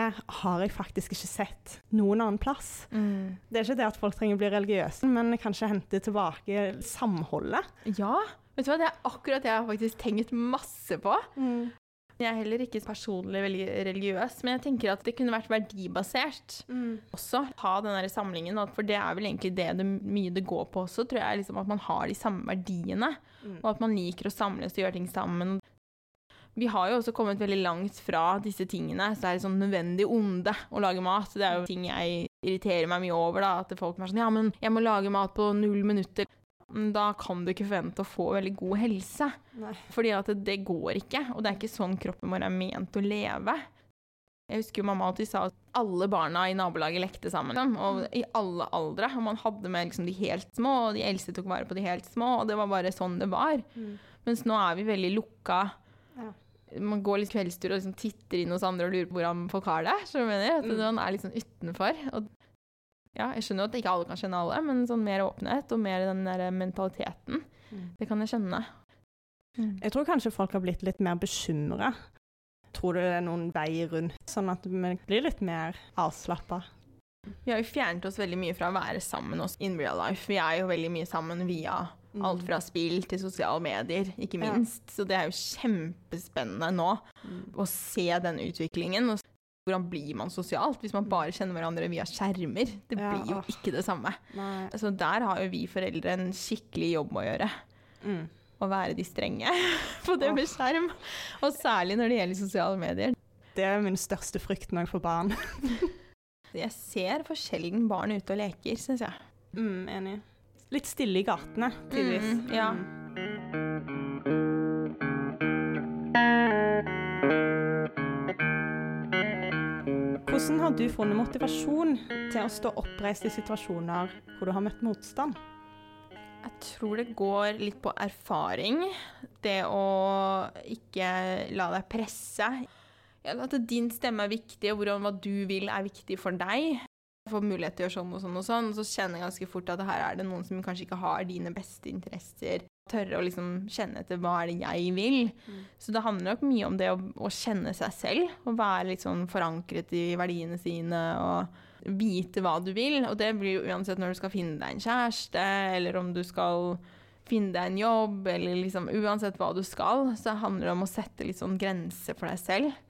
Speaker 2: har jeg faktisk ikke sett noen annen plass. Mm. Det er ikke det at folk trenger å bli religiøse, men kanskje hente tilbake samholdet.
Speaker 3: Ja, vet du hva? det er akkurat det jeg har faktisk tenkt masse på. Mm. Jeg er heller ikke personlig veldig religiøs, men jeg tenker at det kunne vært verdibasert mm. også. Ha den der samlingen, for det er vel egentlig det, det mye det går på også, tror jeg. Liksom, at man har de samme verdiene, mm. og at man liker å samles og gjøre ting sammen. Vi har jo også kommet veldig langt fra disse tingene, så det er et sånn nødvendig onde å lage mat. Det er jo ting jeg irriterer meg mye over, da, at folk er sånn Ja, men jeg må lage mat på null minutter da kan du ikke forvente å få veldig god helse. Nei. Fordi at det, det, går ikke, og det er ikke sånn kroppen vår er ment å leve. Jeg husker jo mamma alltid sa at alle barna i nabolaget lekte sammen. Liksom, og. I alle aldre. Og man hadde med liksom de helt små, og de eldste tok vare på de helt små. Og det var bare sånn det var. Mm. Mens nå er vi veldig lukka. Ja. Man går litt kveldstur og liksom titter inn hos andre og lurer på hvordan folk har det. Så jeg at mm. Man er sånn utenfor. Og ja, jeg skjønner jo at ikke alle kan kjenne alle, men sånn mer åpenhet og mer den der mentaliteten, mm. det kan jeg skjønne.
Speaker 2: Mm. Jeg tror kanskje folk har blitt litt mer bekymra. Tror du det er noen vei rundt, sånn at vi blir litt mer avslappa?
Speaker 3: Vi har jo fjernet oss veldig mye fra å være sammen oss in real life. Vi er jo veldig mye sammen via mm. alt fra spill til sosiale medier, ikke minst. Ja. Så det er jo kjempespennende nå mm. å se den utviklingen. Hvordan blir man sosialt hvis man bare kjenner hverandre via skjermer? Det ja, blir jo ikke det samme. Nei. Så der har jo vi foreldre en skikkelig jobb å gjøre. Mm. å være de strenge *laughs* på det med skjerm. Og særlig når det gjelder sosiale medier.
Speaker 2: Det er min største frykt når jeg får barn. *laughs*
Speaker 3: Jeg ser for sjelden barn ute og leker, syns jeg.
Speaker 2: Mm, enig. Litt stille i gatene, tidvis.
Speaker 3: Mm, ja.
Speaker 2: Hvordan har du funnet motivasjon til å stå oppreist i situasjoner hvor du har møtt motstand?
Speaker 3: Jeg tror det går litt på erfaring. Det å ikke la deg presse. At din stemme er viktig, og hvordan hva du vil er viktig for deg. Få mulighet til å gjøre sånn og sånn og sånn. Så kjenner jeg ganske fort at her er det noen som kanskje ikke har dine beste interesser. Tørre å liksom kjenne etter hva er det jeg vil. Så det handler nok mye om det å, å kjenne seg selv. Å være sånn forankret i verdiene sine og vite hva du vil. Og det blir jo uansett når du skal finne deg en kjæreste, eller om du skal finne deg en jobb, eller liksom uansett hva du skal, så handler det om å sette litt sånn grenser for deg selv.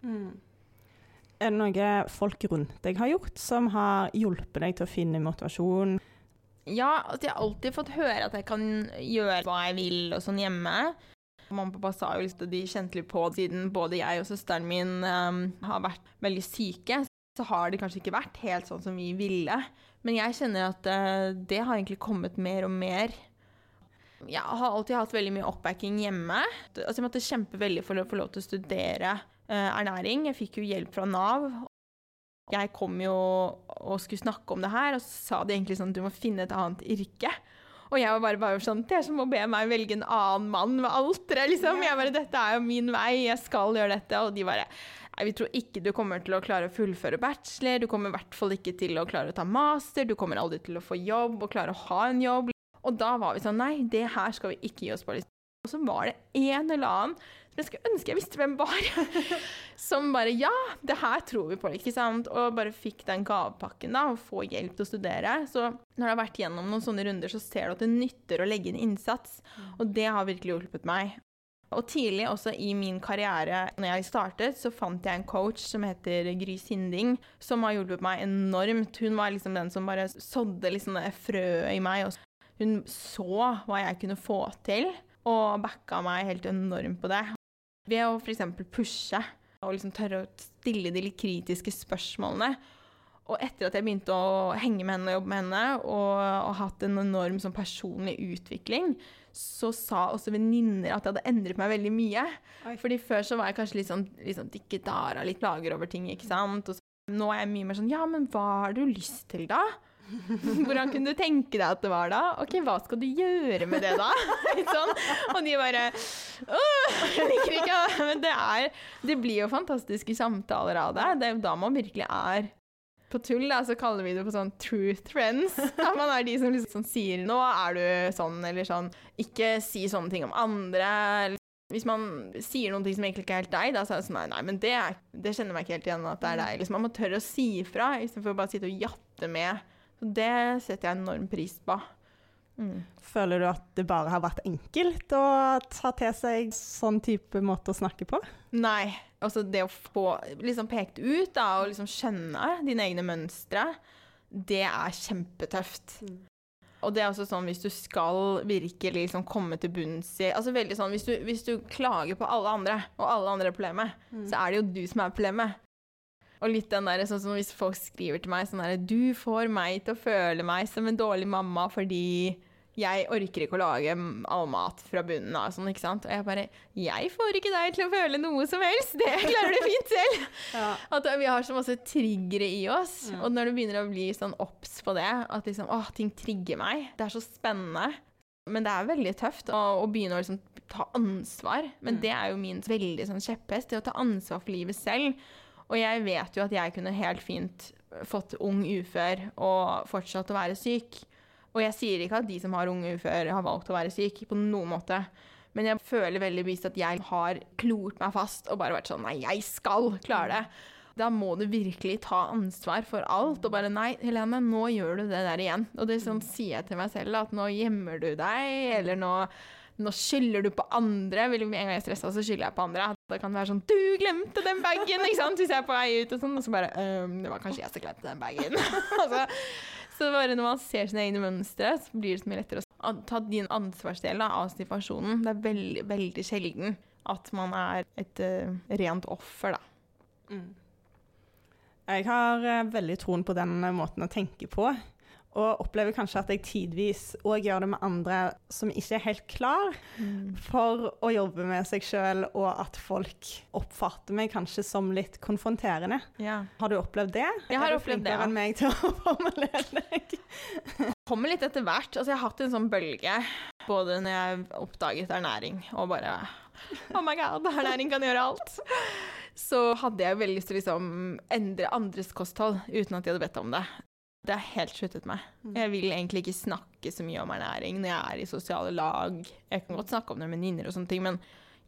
Speaker 2: Mm. Er det noe folk rundt deg har gjort som har hjulpet deg til å finne motivasjon?
Speaker 3: Ja, altså jeg har alltid fått høre at jeg kan gjøre hva jeg vil og sånn hjemme. Mamma og pappa sa jo liksom at de kjente litt på siden både jeg og søsteren min um, har vært veldig syke. Så har det kanskje ikke vært helt sånn som vi ville. Men jeg kjenner at uh, det har egentlig kommet mer og mer. Jeg har alltid hatt veldig mye oppbacking hjemme. Altså, jeg måtte kjempe veldig for å få lov til å studere uh, ernæring. Jeg fikk jo hjelp fra Nav. Jeg kom jo og skulle snakke om det her, og så sa de egentlig sånn at du må finne et annet yrke. Og jeg var bare, bare sånn Det er som å be meg velge en annen mann ved alteret, liksom. Jeg bare Dette er jo min vei, jeg skal gjøre dette. Og de bare Nei, vi tror ikke du kommer til å klare å fullføre bachelor, du kommer i hvert fall ikke til å klare å ta master, du kommer aldri til å få jobb og klare å ha en jobb. Og da var vi sånn Nei, det her skal vi ikke gi oss på. Og så var det en eller annen som jeg skulle ønske jeg visste hvem var, *laughs* som bare Ja, det her tror vi på, ikke sant? Og bare fikk den gavepakken, da, og få hjelp til å studere. Så når du har vært gjennom noen sånne runder, så ser du at det nytter å legge inn innsats. Og det har virkelig hjulpet meg. Og tidlig også i min karriere, når jeg startet, så fant jeg en coach som heter Gry Sinding, som har hjulpet meg enormt. Hun var liksom den som bare sådde liksom det frøet i meg. Og hun så hva jeg kunne få til, og backa meg helt enormt på det. Ved å f.eks. pushe og liksom tørre å stille de litt kritiske spørsmålene. Og etter at jeg begynte å henge med henne og jobbe med henne, og, og hatt en enorm sånn personlig utvikling, så sa også venninner at det hadde endret meg veldig mye.
Speaker 2: Oi.
Speaker 3: Fordi før så var jeg kanskje litt sånn, sånn dikkedara, litt lager over ting, ikke sant. Og så, nå er jeg mye mer sånn ja, men hva har du lyst til, da? *laughs* Hvordan kunne du tenke deg at det var da? Ok, hva skal du gjøre med det da? *laughs* Litt sånn. Og de bare jeg liker ikke. *laughs* Men det er Det blir jo fantastiske samtaler av det. Det er jo da man virkelig er på tull, da, så kaller vi det på sånn truth friends. At man er de som liksom sier 'nå er du sånn', eller sånn 'ikke si sånne ting om andre'. Hvis man sier noen ting som egentlig ikke er helt deg, da så er det sånn nei, nei, men det, er, det kjenner meg ikke helt igjen at det er deg. Liksom, man må tørre å si ifra, istedenfor å bare sitte og jatte med. Det setter jeg enorm pris på. Mm.
Speaker 2: Føler du at det bare har vært enkelt å ta til seg sånn type måte å snakke på?
Speaker 3: Nei. Altså det å få liksom pekt ut da, og liksom skjønne dine egne mønstre, det er kjempetøft. Og det er også sånn hvis du skal virkelig liksom komme til bunns i altså veldig sånn, hvis du, hvis du klager på alle andre, og alle andre er problemet, så er det jo du som er problemet. Og litt den der, sånn som hvis folk skriver til meg sånn der Du får meg til å føle meg som en dårlig mamma fordi jeg orker ikke å lage all mat fra bunnen av, sånn, ikke sant. Og jeg bare Jeg får ikke deg til å føle noe som helst! Det klarer du fint selv! *laughs*
Speaker 2: Ja.
Speaker 3: At vi har så masse triggere i oss.
Speaker 2: Mm.
Speaker 3: Og når du begynner å bli sånn obs på det, at liksom, Å, ting trigger meg, det er så spennende. Men det er veldig tøft å, å begynne å liksom ta ansvar. Men
Speaker 2: Mm.
Speaker 3: det er jo min veldig sånn kjepphest, det å ta ansvar for livet selv. Og jeg vet jo at jeg kunne helt fint fått ung ufør og fortsatt å være syk. Og jeg sier ikke at de som har unge ufør, har valgt å være syk, på noen måte. Men jeg føler veldig bevisst at jeg har klort meg fast og bare vært sånn Nei, jeg skal klare det. Da må du virkelig ta ansvar for alt. Og bare Nei, Helene, nå gjør du det der igjen. Og det sånn sier jeg til meg selv, at nå gjemmer du deg, eller nå, nå skylder du på andre. Vil en gang jeg er stressa, så skylder jeg på andre. Det kan være sånn 'Du glemte den bagen!' ikke sant? Hvis jeg er på vei ut, og sånn, og så bare «Øhm, 'Det var kanskje jeg som glemte den bagen'. *laughs* altså, så bare når man ser sine egne mønstre, så blir det så mye lettere å ta din ansvarsdel av situasjonen. Det er veldig, veldig sjelden at man er et uh, rent offer, da.
Speaker 2: Mm. Jeg har uh, veldig troen på den måten å tenke på. Og opplever kanskje at jeg tidvis òg gjør det med andre som ikke er helt klar for å jobbe med seg sjøl, og at folk oppfatter meg kanskje som litt konfronterende.
Speaker 3: Ja.
Speaker 2: Har du opplevd det?
Speaker 3: Jeg har
Speaker 2: er du
Speaker 3: opplevd det,
Speaker 2: flinkere
Speaker 3: ja.
Speaker 2: enn meg til å *laughs* formulere deg?
Speaker 3: Kommer litt etter hvert. Altså, jeg har hatt en sånn bølge, både når jeg oppdaget ernæring og bare Oh my god, ernæring kan gjøre alt. Så hadde jeg veldig lyst til å liksom endre andres kosthold uten at de hadde bedt om det. Det har helt sluttet meg. Jeg vil egentlig ikke snakke så mye om ernæring når jeg er i sosiale lag. Jeg kan godt snakke om det med venninner og sånne ting, men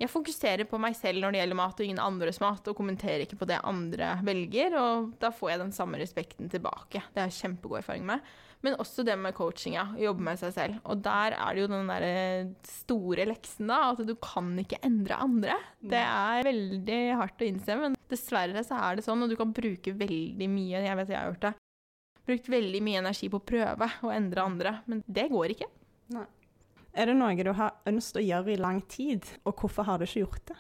Speaker 3: jeg fokuserer på meg selv når det gjelder mat, og ingen andres mat, og kommenterer ikke på det andre velger, og da får jeg den samme respekten tilbake. Det har jeg kjempegod erfaring med. Men også det med coachinga, ja. Jobbe med seg selv. Og der er det jo den derre store leksen, da, at du kan ikke endre andre. Det er veldig hardt å innse, men dessverre så er det sånn, og du kan bruke veldig mye, jeg vet jeg har gjort det, brukt veldig mye energi på å prøve å endre andre, men det går ikke.
Speaker 2: Er det noe du har ønsket å gjøre i lang tid, og hvorfor har du ikke gjort det?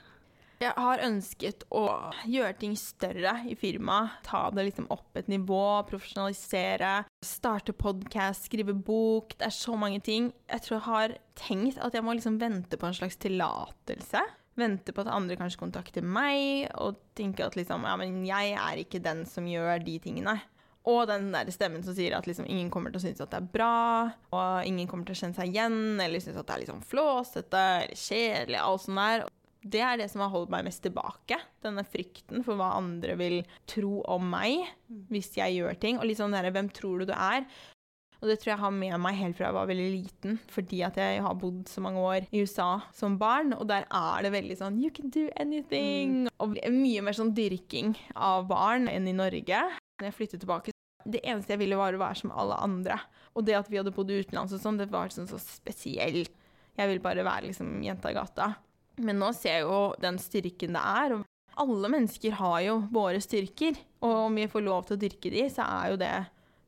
Speaker 3: Jeg har ønsket å gjøre ting større i firmaet. Ta det liksom opp et nivå, profesjonalisere, starte podkast, skrive bok. Det er så mange ting. Jeg tror jeg har tenkt at jeg må liksom vente på en slags tillatelse. Vente på at andre kanskje kontakter meg, og tenke at liksom Ja, men jeg er ikke den som gjør de tingene. Og den der stemmen som sier at liksom ingen kommer til å synes at det er bra, og ingen kommer til å kjenne seg igjen, eller synes at det er liksom flåsete eller kjedelig, alt sånt der. Det er det som har holdt meg mest tilbake. Denne frykten for hva andre vil tro om meg hvis jeg gjør ting. Og sånn derre Hvem tror du du er? Og det tror jeg har med meg helt fra jeg var veldig liten, fordi at jeg har bodd så mange år i USA som barn, og der er det veldig sånn You can do anything. Og mye mer sånn dyrking av barn enn i Norge. Når jeg flyttet tilbake, det eneste jeg ville, var å være som alle andre. Og det at vi hadde bodd utenlands og sånn, det var sånn så spesielt. Jeg ville bare være liksom jenta i gata. Men nå ser jeg jo den styrken det er. Og alle mennesker har jo våre styrker, og om vi får lov til å dyrke de, så er jo det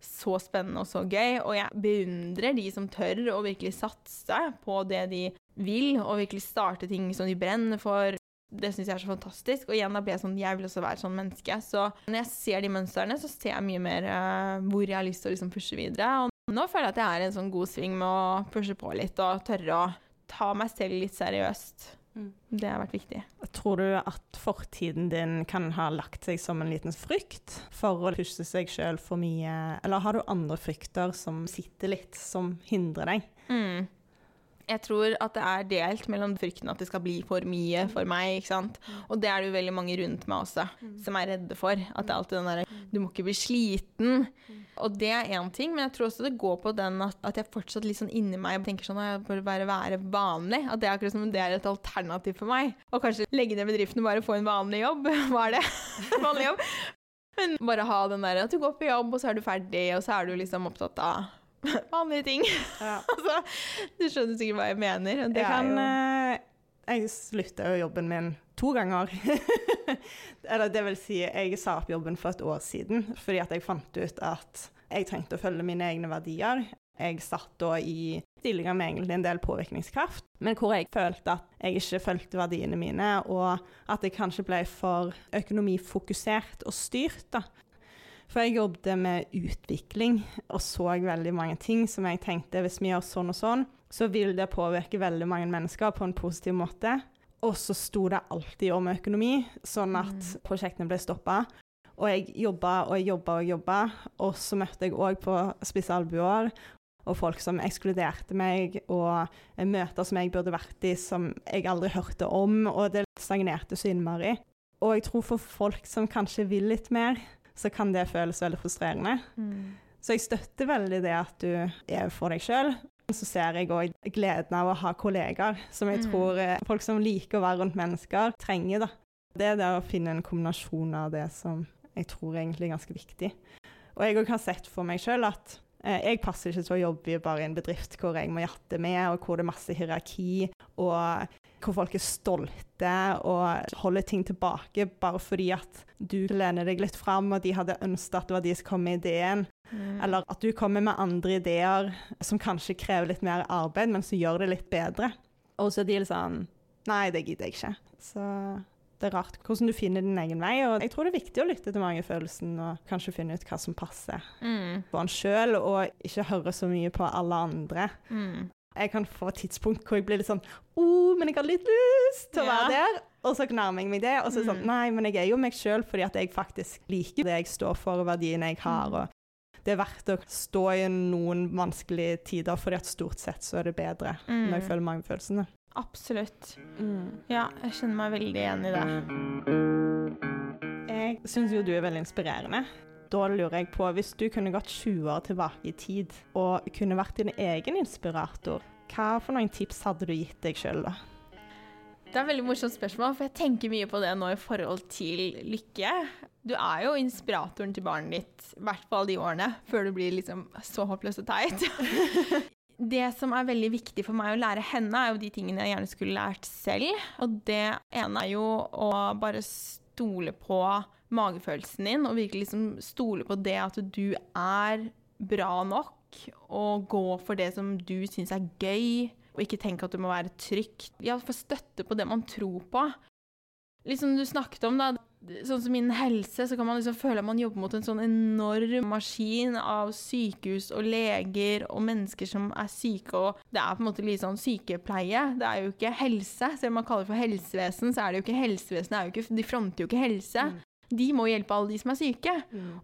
Speaker 3: så spennende og så gøy. Og jeg beundrer de som tør å virkelig satse på det de vil, og virkelig starte ting som de brenner for. Det syns jeg er så fantastisk. Og igjen, da blir jeg sånn Jeg vil også være sånn menneske. Så når jeg ser de mønstrene, så ser jeg mye mer uh, hvor jeg har lyst til å liksom pushe videre. Og nå føler jeg at jeg er i en sånn god sving med å pushe på litt og tørre å ta meg selv litt seriøst. Det har vært viktig.
Speaker 2: Tror du at fortiden din kan ha lagt seg som en liten frykt for å pushe seg sjøl for mye, eller har du andre frykter som sitter litt, som hindrer deg?
Speaker 3: Mm. Jeg tror at det er delt mellom frykten at det skal bli for mye for meg. ikke sant? Og det er det jo veldig mange rundt meg også som er redde for. At det er alltid den derre Du må ikke bli sliten. Og det er én ting, men jeg tror også det går på den at, at jeg fortsatt litt sånn inni meg tenker sånn at jeg bør bare være vanlig. At det er akkurat som det er et alternativ for meg. Og kanskje legge ned bedriften og bare få en vanlig jobb. *laughs* Hva er det? *laughs* vanlig jobb. Men bare ha den der at du går på jobb, og så er du ferdig, og så er du liksom opptatt av vanlige ting. altså, *laughs* du skjønner sikkert hva jeg mener. Det
Speaker 2: Jeg kan
Speaker 3: jo
Speaker 2: eh, Jeg slutta jo jobben min to ganger. *laughs* Eller det vil si, jeg sa opp jobben for et år siden fordi at jeg fant ut at jeg trengte å følge mine egne verdier. Jeg satt da i stillinger med egentlig en del påvirkningskraft, men hvor jeg følte at jeg ikke fulgte verdiene mine, og at jeg kanskje ble for økonomifokusert og styrt. da. For jeg jobbet med utvikling og så veldig mange ting som jeg tenkte hvis vi gjør sånn og sånn, så vil det påvirke veldig mange mennesker på en positiv måte. Og så sto det alltid om økonomi, sånn at prosjektene ble stoppa. Og jeg jobba og jeg jobba og jobba, og så møtte jeg òg på spisse albuer og folk som ekskluderte meg, og møter som jeg burde vært i som jeg aldri hørte om, og det stagnerte så innmari. Og jeg tror for folk som kanskje vil litt mer, så kan det føles veldig frustrerende.
Speaker 3: Mm.
Speaker 2: Så jeg støtter veldig det at du er for deg sjøl. Så ser jeg òg gleden av å ha kollegaer, som jeg
Speaker 3: Mm.
Speaker 2: tror eh, folk som liker å være rundt mennesker, trenger. da. Det er det å finne en kombinasjon av det som jeg tror egentlig er ganske viktig. Og jeg òg har sett for meg sjøl at eh, jeg passer ikke til å jobbe bare i en bedrift hvor jeg må jatte med, og hvor det er masse hierarki, og hvor folk er stolte og holder ting tilbake bare fordi at du lener deg litt fram, og de hadde ønsket at det var de som kom med ideen.
Speaker 3: Mm.
Speaker 2: Eller at du kommer med andre ideer som kanskje krever litt mer arbeid, men som gjør det litt bedre. Og så er de litt sånn Nei, det gidder jeg ikke. Så det er rart hvordan du finner din egen vei. Og jeg tror det er viktig å lytte til magefølelsen og kanskje finne ut hva som passer
Speaker 3: Mm.
Speaker 2: på en sjøl, og ikke høre så mye på alle andre.
Speaker 3: Mm.
Speaker 2: Jeg kan få et tidspunkt hvor jeg blir litt sånn oh, men jeg har litt lyst til å være der. Og så nærmer jeg meg det, og så er det sånn
Speaker 3: Mm.
Speaker 2: Nei, men jeg er jo meg sjøl fordi at jeg faktisk liker det jeg står for, og verdiene jeg har.
Speaker 3: Mm.
Speaker 2: og det er verdt å stå i noen vanskelige tider, fordi at stort sett så er det bedre
Speaker 3: Mm.
Speaker 2: når jeg føler magefølelsene.
Speaker 3: Absolutt. Ja, jeg kjenner meg veldig igjen i det.
Speaker 2: Jeg syns jo du er veldig inspirerende. Da lurer jeg på, hvis du kunne gått 20 år tilbake i tid og kunne vært din egen inspirator, hva for noen tips hadde du gitt deg sjøl da?
Speaker 3: Det er et veldig morsomt spørsmål, for jeg tenker mye på det nå i forhold til lykke. Du er jo inspiratoren til barnet ditt, i hvert fall de årene, før du blir liksom så håpløs og teit. *laughs* Det som er veldig viktig for meg å lære henne, er jo de tingene jeg gjerne skulle lært selv. Og det ene er jo å bare stole på magefølelsen din, og virkelig liksom stole på det at du er bra nok, og gå for det som du syns er gøy, og ikke tenke at du må være trygt. Ja, få støtte på det man tror på. Liksom du snakket om, da. Sånn som innen helse, så kan man liksom føle at man jobber mot en sånn enorm maskin av sykehus og leger og mennesker som er syke, og det er på en måte litt sånn sykepleie. Det er jo ikke helse. Selv om man kaller det for helsevesen, så er det jo ikke helsevesen. Jo ikke, de fronter jo ikke helse. De må hjelpe alle de som er syke.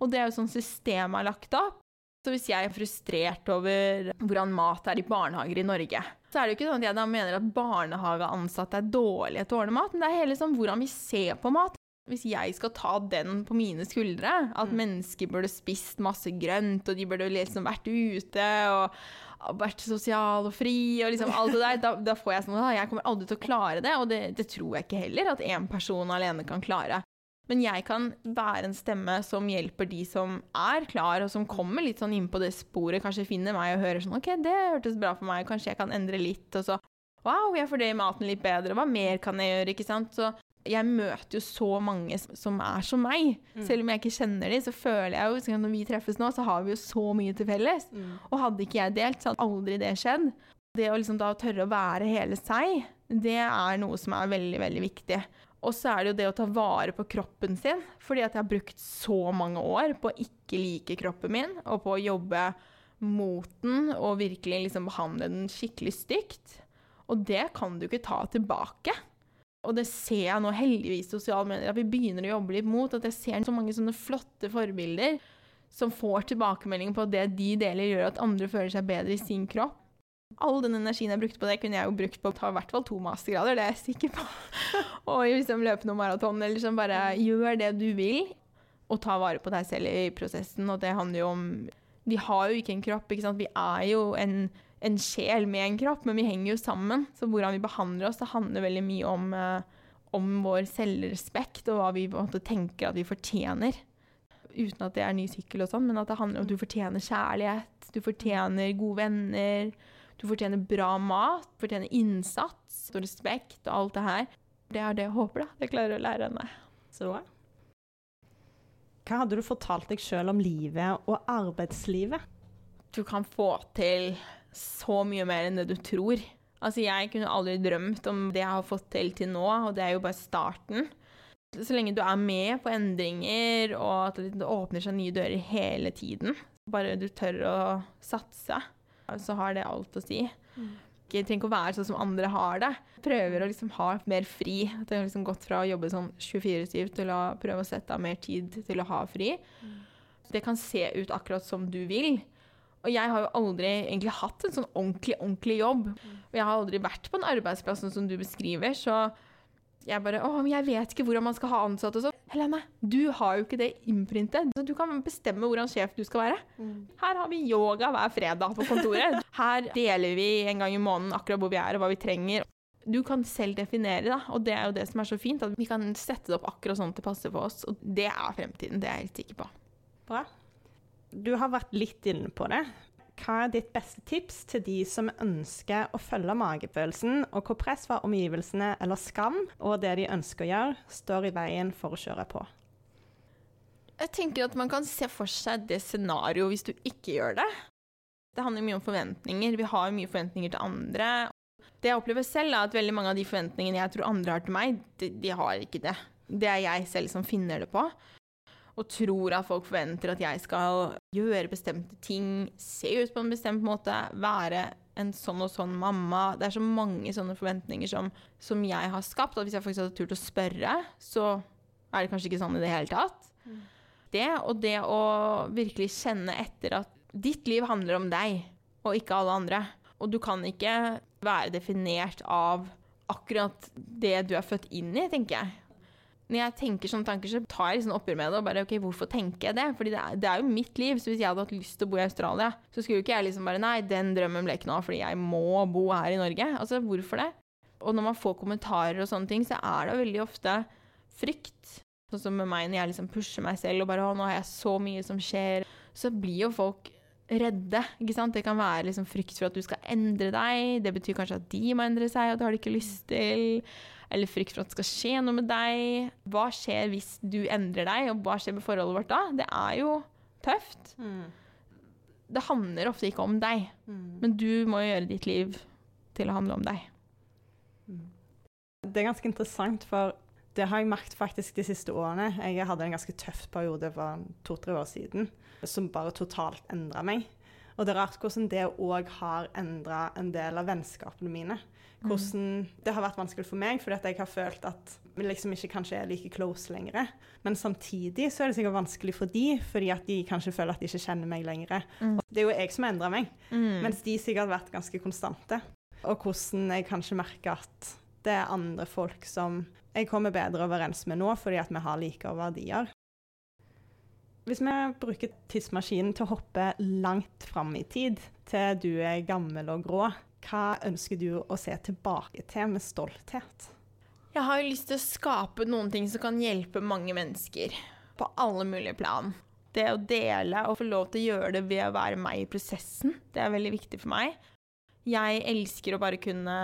Speaker 3: Og det er jo sånn systemet er lagt opp. Så hvis jeg er frustrert over hvordan mat er i barnehager i Norge, så er det jo ikke sånn at jeg da mener at barnehageansatte er dårlige til å ordne mat, men det er hele sånn hvordan vi ser på mat. Hvis jeg skal ta den på mine skuldre, at mennesker burde spist masse grønt, og de burde liksom vært ute og vært sosial og fri og liksom alt det der, da, da får jeg sånn at jeg kommer aldri til å klare det, og det, det tror jeg ikke heller at én person alene kan klare. Men jeg kan være en stemme som hjelper de som er klar, og som kommer litt sånn inn på det sporet, kanskje finner meg og hører sånn OK, det hørtes bra for meg, kanskje jeg kan endre litt, og så Wow, jeg i maten litt bedre, hva mer kan jeg gjøre, ikke sant? Så jeg møter jo så mange som er som meg. Selv om jeg ikke kjenner dem, så føler jeg jo Når vi treffes nå, så har vi jo så mye til felles. Og hadde ikke jeg delt, så hadde aldri det skjedd. Det å liksom da tørre å være hele seg, det er noe som er veldig, veldig viktig. Og så er det jo det å ta vare på kroppen sin. Fordi at jeg har brukt så mange år på å ikke like kroppen min, og på å jobbe mot den og virkelig liksom behandle den skikkelig stygt. Og det kan du ikke ta tilbake. Og det ser jeg nå heldigvis i sosiale medier, at vi begynner å jobbe litt mot. At jeg ser så mange sånne flotte forbilder som får tilbakemelding på at det de deler, gjør at andre føler seg bedre i sin kropp. All den energien jeg brukte på det, kunne jeg jo brukt på å ta i hvert fall to mastergrader, det er jeg sikker på. *laughs* og liksom løpe noen maraton, eller liksom bare gjør det du vil, og ta vare på deg selv i prosessen. Og det handler jo om Vi har jo ikke en kropp, ikke sant. Vi er jo en en sjel med en kropp, men vi henger jo sammen. Så hvordan vi behandler oss, det handler veldig mye om, eh, om vår selvrespekt og hva vi måte tenker at vi fortjener. Uten at det er ny sykkel og sånn, men at det handler om at du fortjener kjærlighet, du fortjener gode venner, du fortjener bra mat, fortjener innsats og respekt og alt det her. Det er det jeg håper, da. jeg klarer å lære henne.
Speaker 2: Så Hva hadde du fortalt deg sjøl om livet og arbeidslivet?
Speaker 3: Du kan få til så mye mer enn det du tror. Altså, jeg kunne aldri drømt om det jeg har fått til til nå, og det er jo bare starten. Så lenge du er med på endringer, og at det åpner seg nye dører hele tiden, bare du tør å satse, så har det alt å si. Jeg trenger ikke å være sånn som andre har det. Prøver å liksom ha mer fri. At jeg har liksom gått fra å jobbe sånn 24-7 til å prøve å sette av mer tid til å ha fri. Det kan se ut akkurat som du vil. Og jeg har jo aldri egentlig hatt en sånn ordentlig, ordentlig jobb. Og jeg har aldri vært på en arbeidsplass sånn som du beskriver, så jeg bare Å, men jeg vet ikke hvordan man skal ha ansatte og sånn. Helene, du har jo ikke det innprintet. Så du kan bestemme hvordan sjef du skal være. Her har vi yoga hver fredag på kontoret. *laughs* Her deler vi en gang i måneden akkurat hvor vi er og hva vi trenger. Du kan selv definere, da, og det er jo det som er så fint. At vi kan sette det opp akkurat sånn at det passer for oss. Og det er fremtiden, det er jeg helt sikker på.
Speaker 2: Bra. Du har vært litt inne på det. Hva er ditt beste tips til de som ønsker å følge magefølelsen, og hvor press fra omgivelsene eller skam og det de ønsker å gjøre, står i veien for å kjøre på?
Speaker 3: Jeg tenker at man kan se for seg det scenarioet hvis du ikke gjør det. Det handler mye om forventninger. Vi har mye forventninger til andre. Det jeg opplever selv, er at veldig mange av de forventningene jeg tror andre har til meg, de, de har ikke det. Det er jeg selv som finner det på. Og tror at folk forventer at jeg skal gjøre bestemte ting, se ut på en bestemt måte, være en sånn og sånn mamma. Det er så mange sånne forventninger som, som jeg har skapt. At hvis jeg faktisk hadde turt å spørre, så er det kanskje ikke sånn i det hele tatt. Mm. Det, og det å virkelig kjenne etter at ditt liv handler om deg, og ikke alle andre. Og du kan ikke være definert av akkurat det du er født inn i, tenker jeg. Når jeg tenker sånne tanker, så tar jeg liksom oppgjør med det. og bare, ok, Hvorfor tenker jeg det? Fordi det er, det er, jo mitt liv. Så hvis jeg hadde hatt lyst til å bo i Australia, så skulle jo ikke jeg liksom bare Nei, den drømmen ble ikke noe av fordi jeg må bo her i Norge. Altså, hvorfor det? Og når man får kommentarer og sånne ting, så er det veldig ofte frykt. Sånn som med meg når jeg liksom pusher meg selv og bare Å, nå har jeg så mye som skjer. Så blir jo folk redde. ikke sant? Det kan være liksom frykt for at du skal endre deg. Det betyr kanskje at de må endre seg, og det har de ikke lyst til. Eller frykt for at det skal skje noe med deg. Hva skjer hvis du endrer deg, og hva skjer med forholdet vårt da? Det er jo tøft. Mm. Det handler ofte ikke om deg, mm. men du må jo gjøre ditt liv til å handle om deg.
Speaker 2: Mm. Det er ganske interessant, for det har jeg merket faktisk de siste årene. Jeg hadde en ganske tøff periode for to-tre år siden som bare totalt endra meg. Og det er rart hvordan det òg har endra en del av vennskapene mine. Mm. Hvordan det har vært vanskelig for meg, fordi jeg har følt at vi liksom ikke kanskje er like close lenger. Men samtidig så er det sikkert vanskelig for de, fordi at de kanskje føler at de ikke kjenner meg lenger. Mm. Det er jo jeg som har endra meg, mm. mens de sikkert har vært ganske konstante. Og hvordan jeg kanskje merker at det er andre folk som jeg kommer bedre overens med nå, fordi at vi har like verdier. Hvis vi bruker tidsmaskinen til å hoppe langt fram i tid, til du er gammel og grå, hva ønsker du å se tilbake til med stolthet?
Speaker 3: Jeg har jo lyst til å skape noen ting som kan hjelpe mange mennesker. På alle mulige plan. Det å dele og få lov til å gjøre det ved å være meg i prosessen, det er veldig viktig for meg. Jeg elsker å bare kunne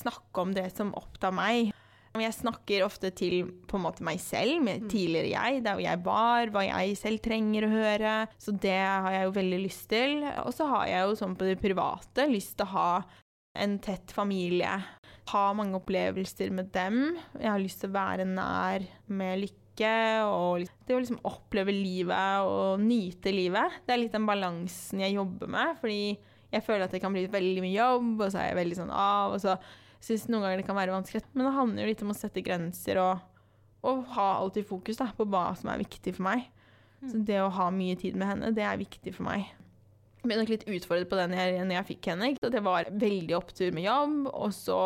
Speaker 3: snakke om det som opptar meg. Jeg snakker ofte til på en måte meg selv, med mm. tidligere jeg, der jeg var, hva jeg selv trenger å høre. Så det har jeg jo veldig lyst til. Og så har jeg jo sånn på det private lyst til å ha en tett familie. Ha mange opplevelser med dem. Jeg har lyst til å være nær med lykke. Og det å liksom oppleve livet og nyte livet. Det er litt den balansen jeg jobber med. Fordi jeg føler at det kan bli veldig mye jobb, og så er jeg veldig sånn av. og så syns noen ganger det kan være vanskelig. Men det handler jo litt om å sette grenser og, og ha alltid fokus da, på hva som er viktig for meg. Mm. Så det å ha mye tid med henne, det er viktig for meg. Jeg ble nok litt utfordret på det når jeg, når jeg fikk henne. Ikke? Det var veldig opptur med jobb, og så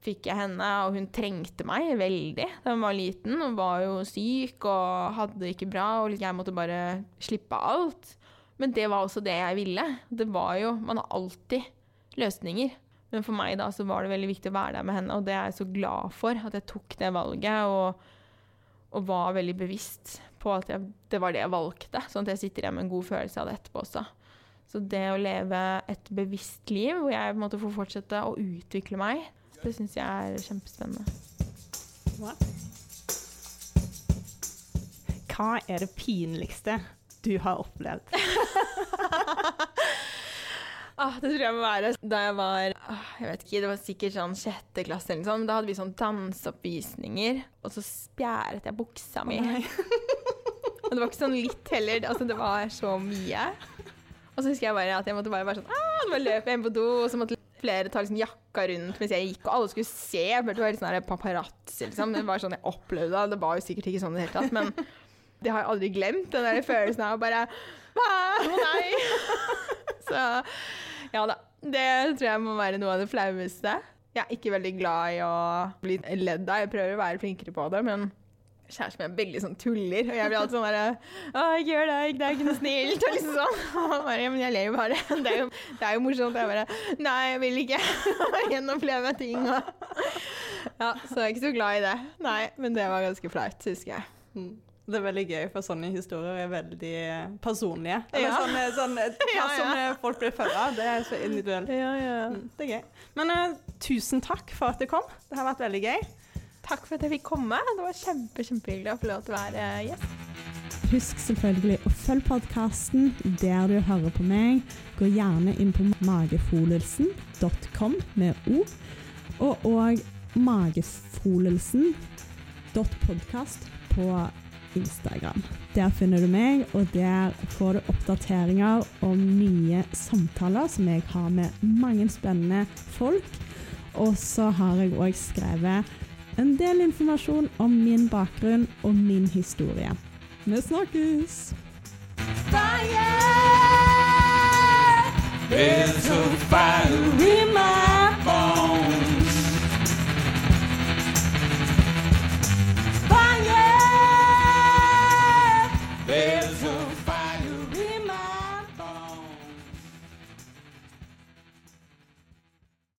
Speaker 3: fikk jeg henne, og hun trengte meg veldig da hun var liten. Hun var jo syk og hadde det ikke bra, og jeg måtte bare slippe alt. Men det var også det jeg ville. Det var jo Man har alltid løsninger. Men for meg da så var det veldig viktig å være der med henne, og det er jeg så glad for. At jeg tok det valget og, og var veldig bevisst på at jeg, det var det jeg valgte. Sånn at jeg sitter igjen med en god følelse av det etterpå også. Så det å leve et bevisst liv hvor jeg på en måte får fortsette å utvikle meg, det syns jeg er kjempespennende.
Speaker 2: Hva er det pinligste du har opplevd? *laughs*
Speaker 3: Ah, det tror jeg må være da jeg var ah, jeg vet ikke, Det var sikkert sånn sjette klasse eller sånn. Da hadde vi sånn danseoppvisninger, og så spjæret jeg buksa mi. *laughs* og det var ikke sånn litt heller. Altså, det var så mye. Og så husker jeg bare at jeg måtte bare være sånn ah, Nå løp jeg inn på do, og så måtte flere ta liksom jakka rundt mens jeg gikk, og alle skulle se. Jeg det var litt sånn paparazzi, liksom. Det var sånn jeg opplevde det. Det var jo sikkert ikke sånn i det hele tatt, men det har jeg aldri glemt. Den der følelsen av bare Å nei! *laughs* så ja da. Det tror jeg må være noe av det flaueste. Jeg er ikke veldig glad i å bli ledd av. Jeg prøver å være flinkere på det, men kjæresten min er veldig sånn tuller. Og jeg blir alltid sånn derre Å, ikke gjør det, det er ikke noe snilt. Og liksom sånn. *laughs* Bare, men jeg ler jo bare. *laughs* Det er jo, det er jo morsomt. Jeg bare Nei, jeg vil ikke *laughs* gjenoppleve ting. Og, ja, så jeg er ikke så glad i det. Nei, men det var ganske flaut, husker jeg.
Speaker 2: Det er veldig gøy, for sånne historier er veldig personlige. Eller ja. sånne, sånne *laughs* hva som folk blir følge Det er så individuelt.
Speaker 3: Ja, ja.
Speaker 2: Mm, det er gøy. Men uh, tusen takk for at du kom. Det har vært veldig gøy.
Speaker 3: Takk for at jeg fikk komme. Det var kjempe, kjempehyggelig å få lov til å være gjest.
Speaker 2: Husk selvfølgelig å følge podkasten der du hører på meg. Gå gjerne inn på magefolelsen.com med O, og òg magefolelsen.podkast på Instagram. Der finner du meg, og der får du oppdateringer om nye samtaler som jeg har med mange spennende folk. Og så har jeg òg skrevet en del informasjon om min bakgrunn og min historie. Vi snakkes!
Speaker 3: Fire it's a fire fiery mind.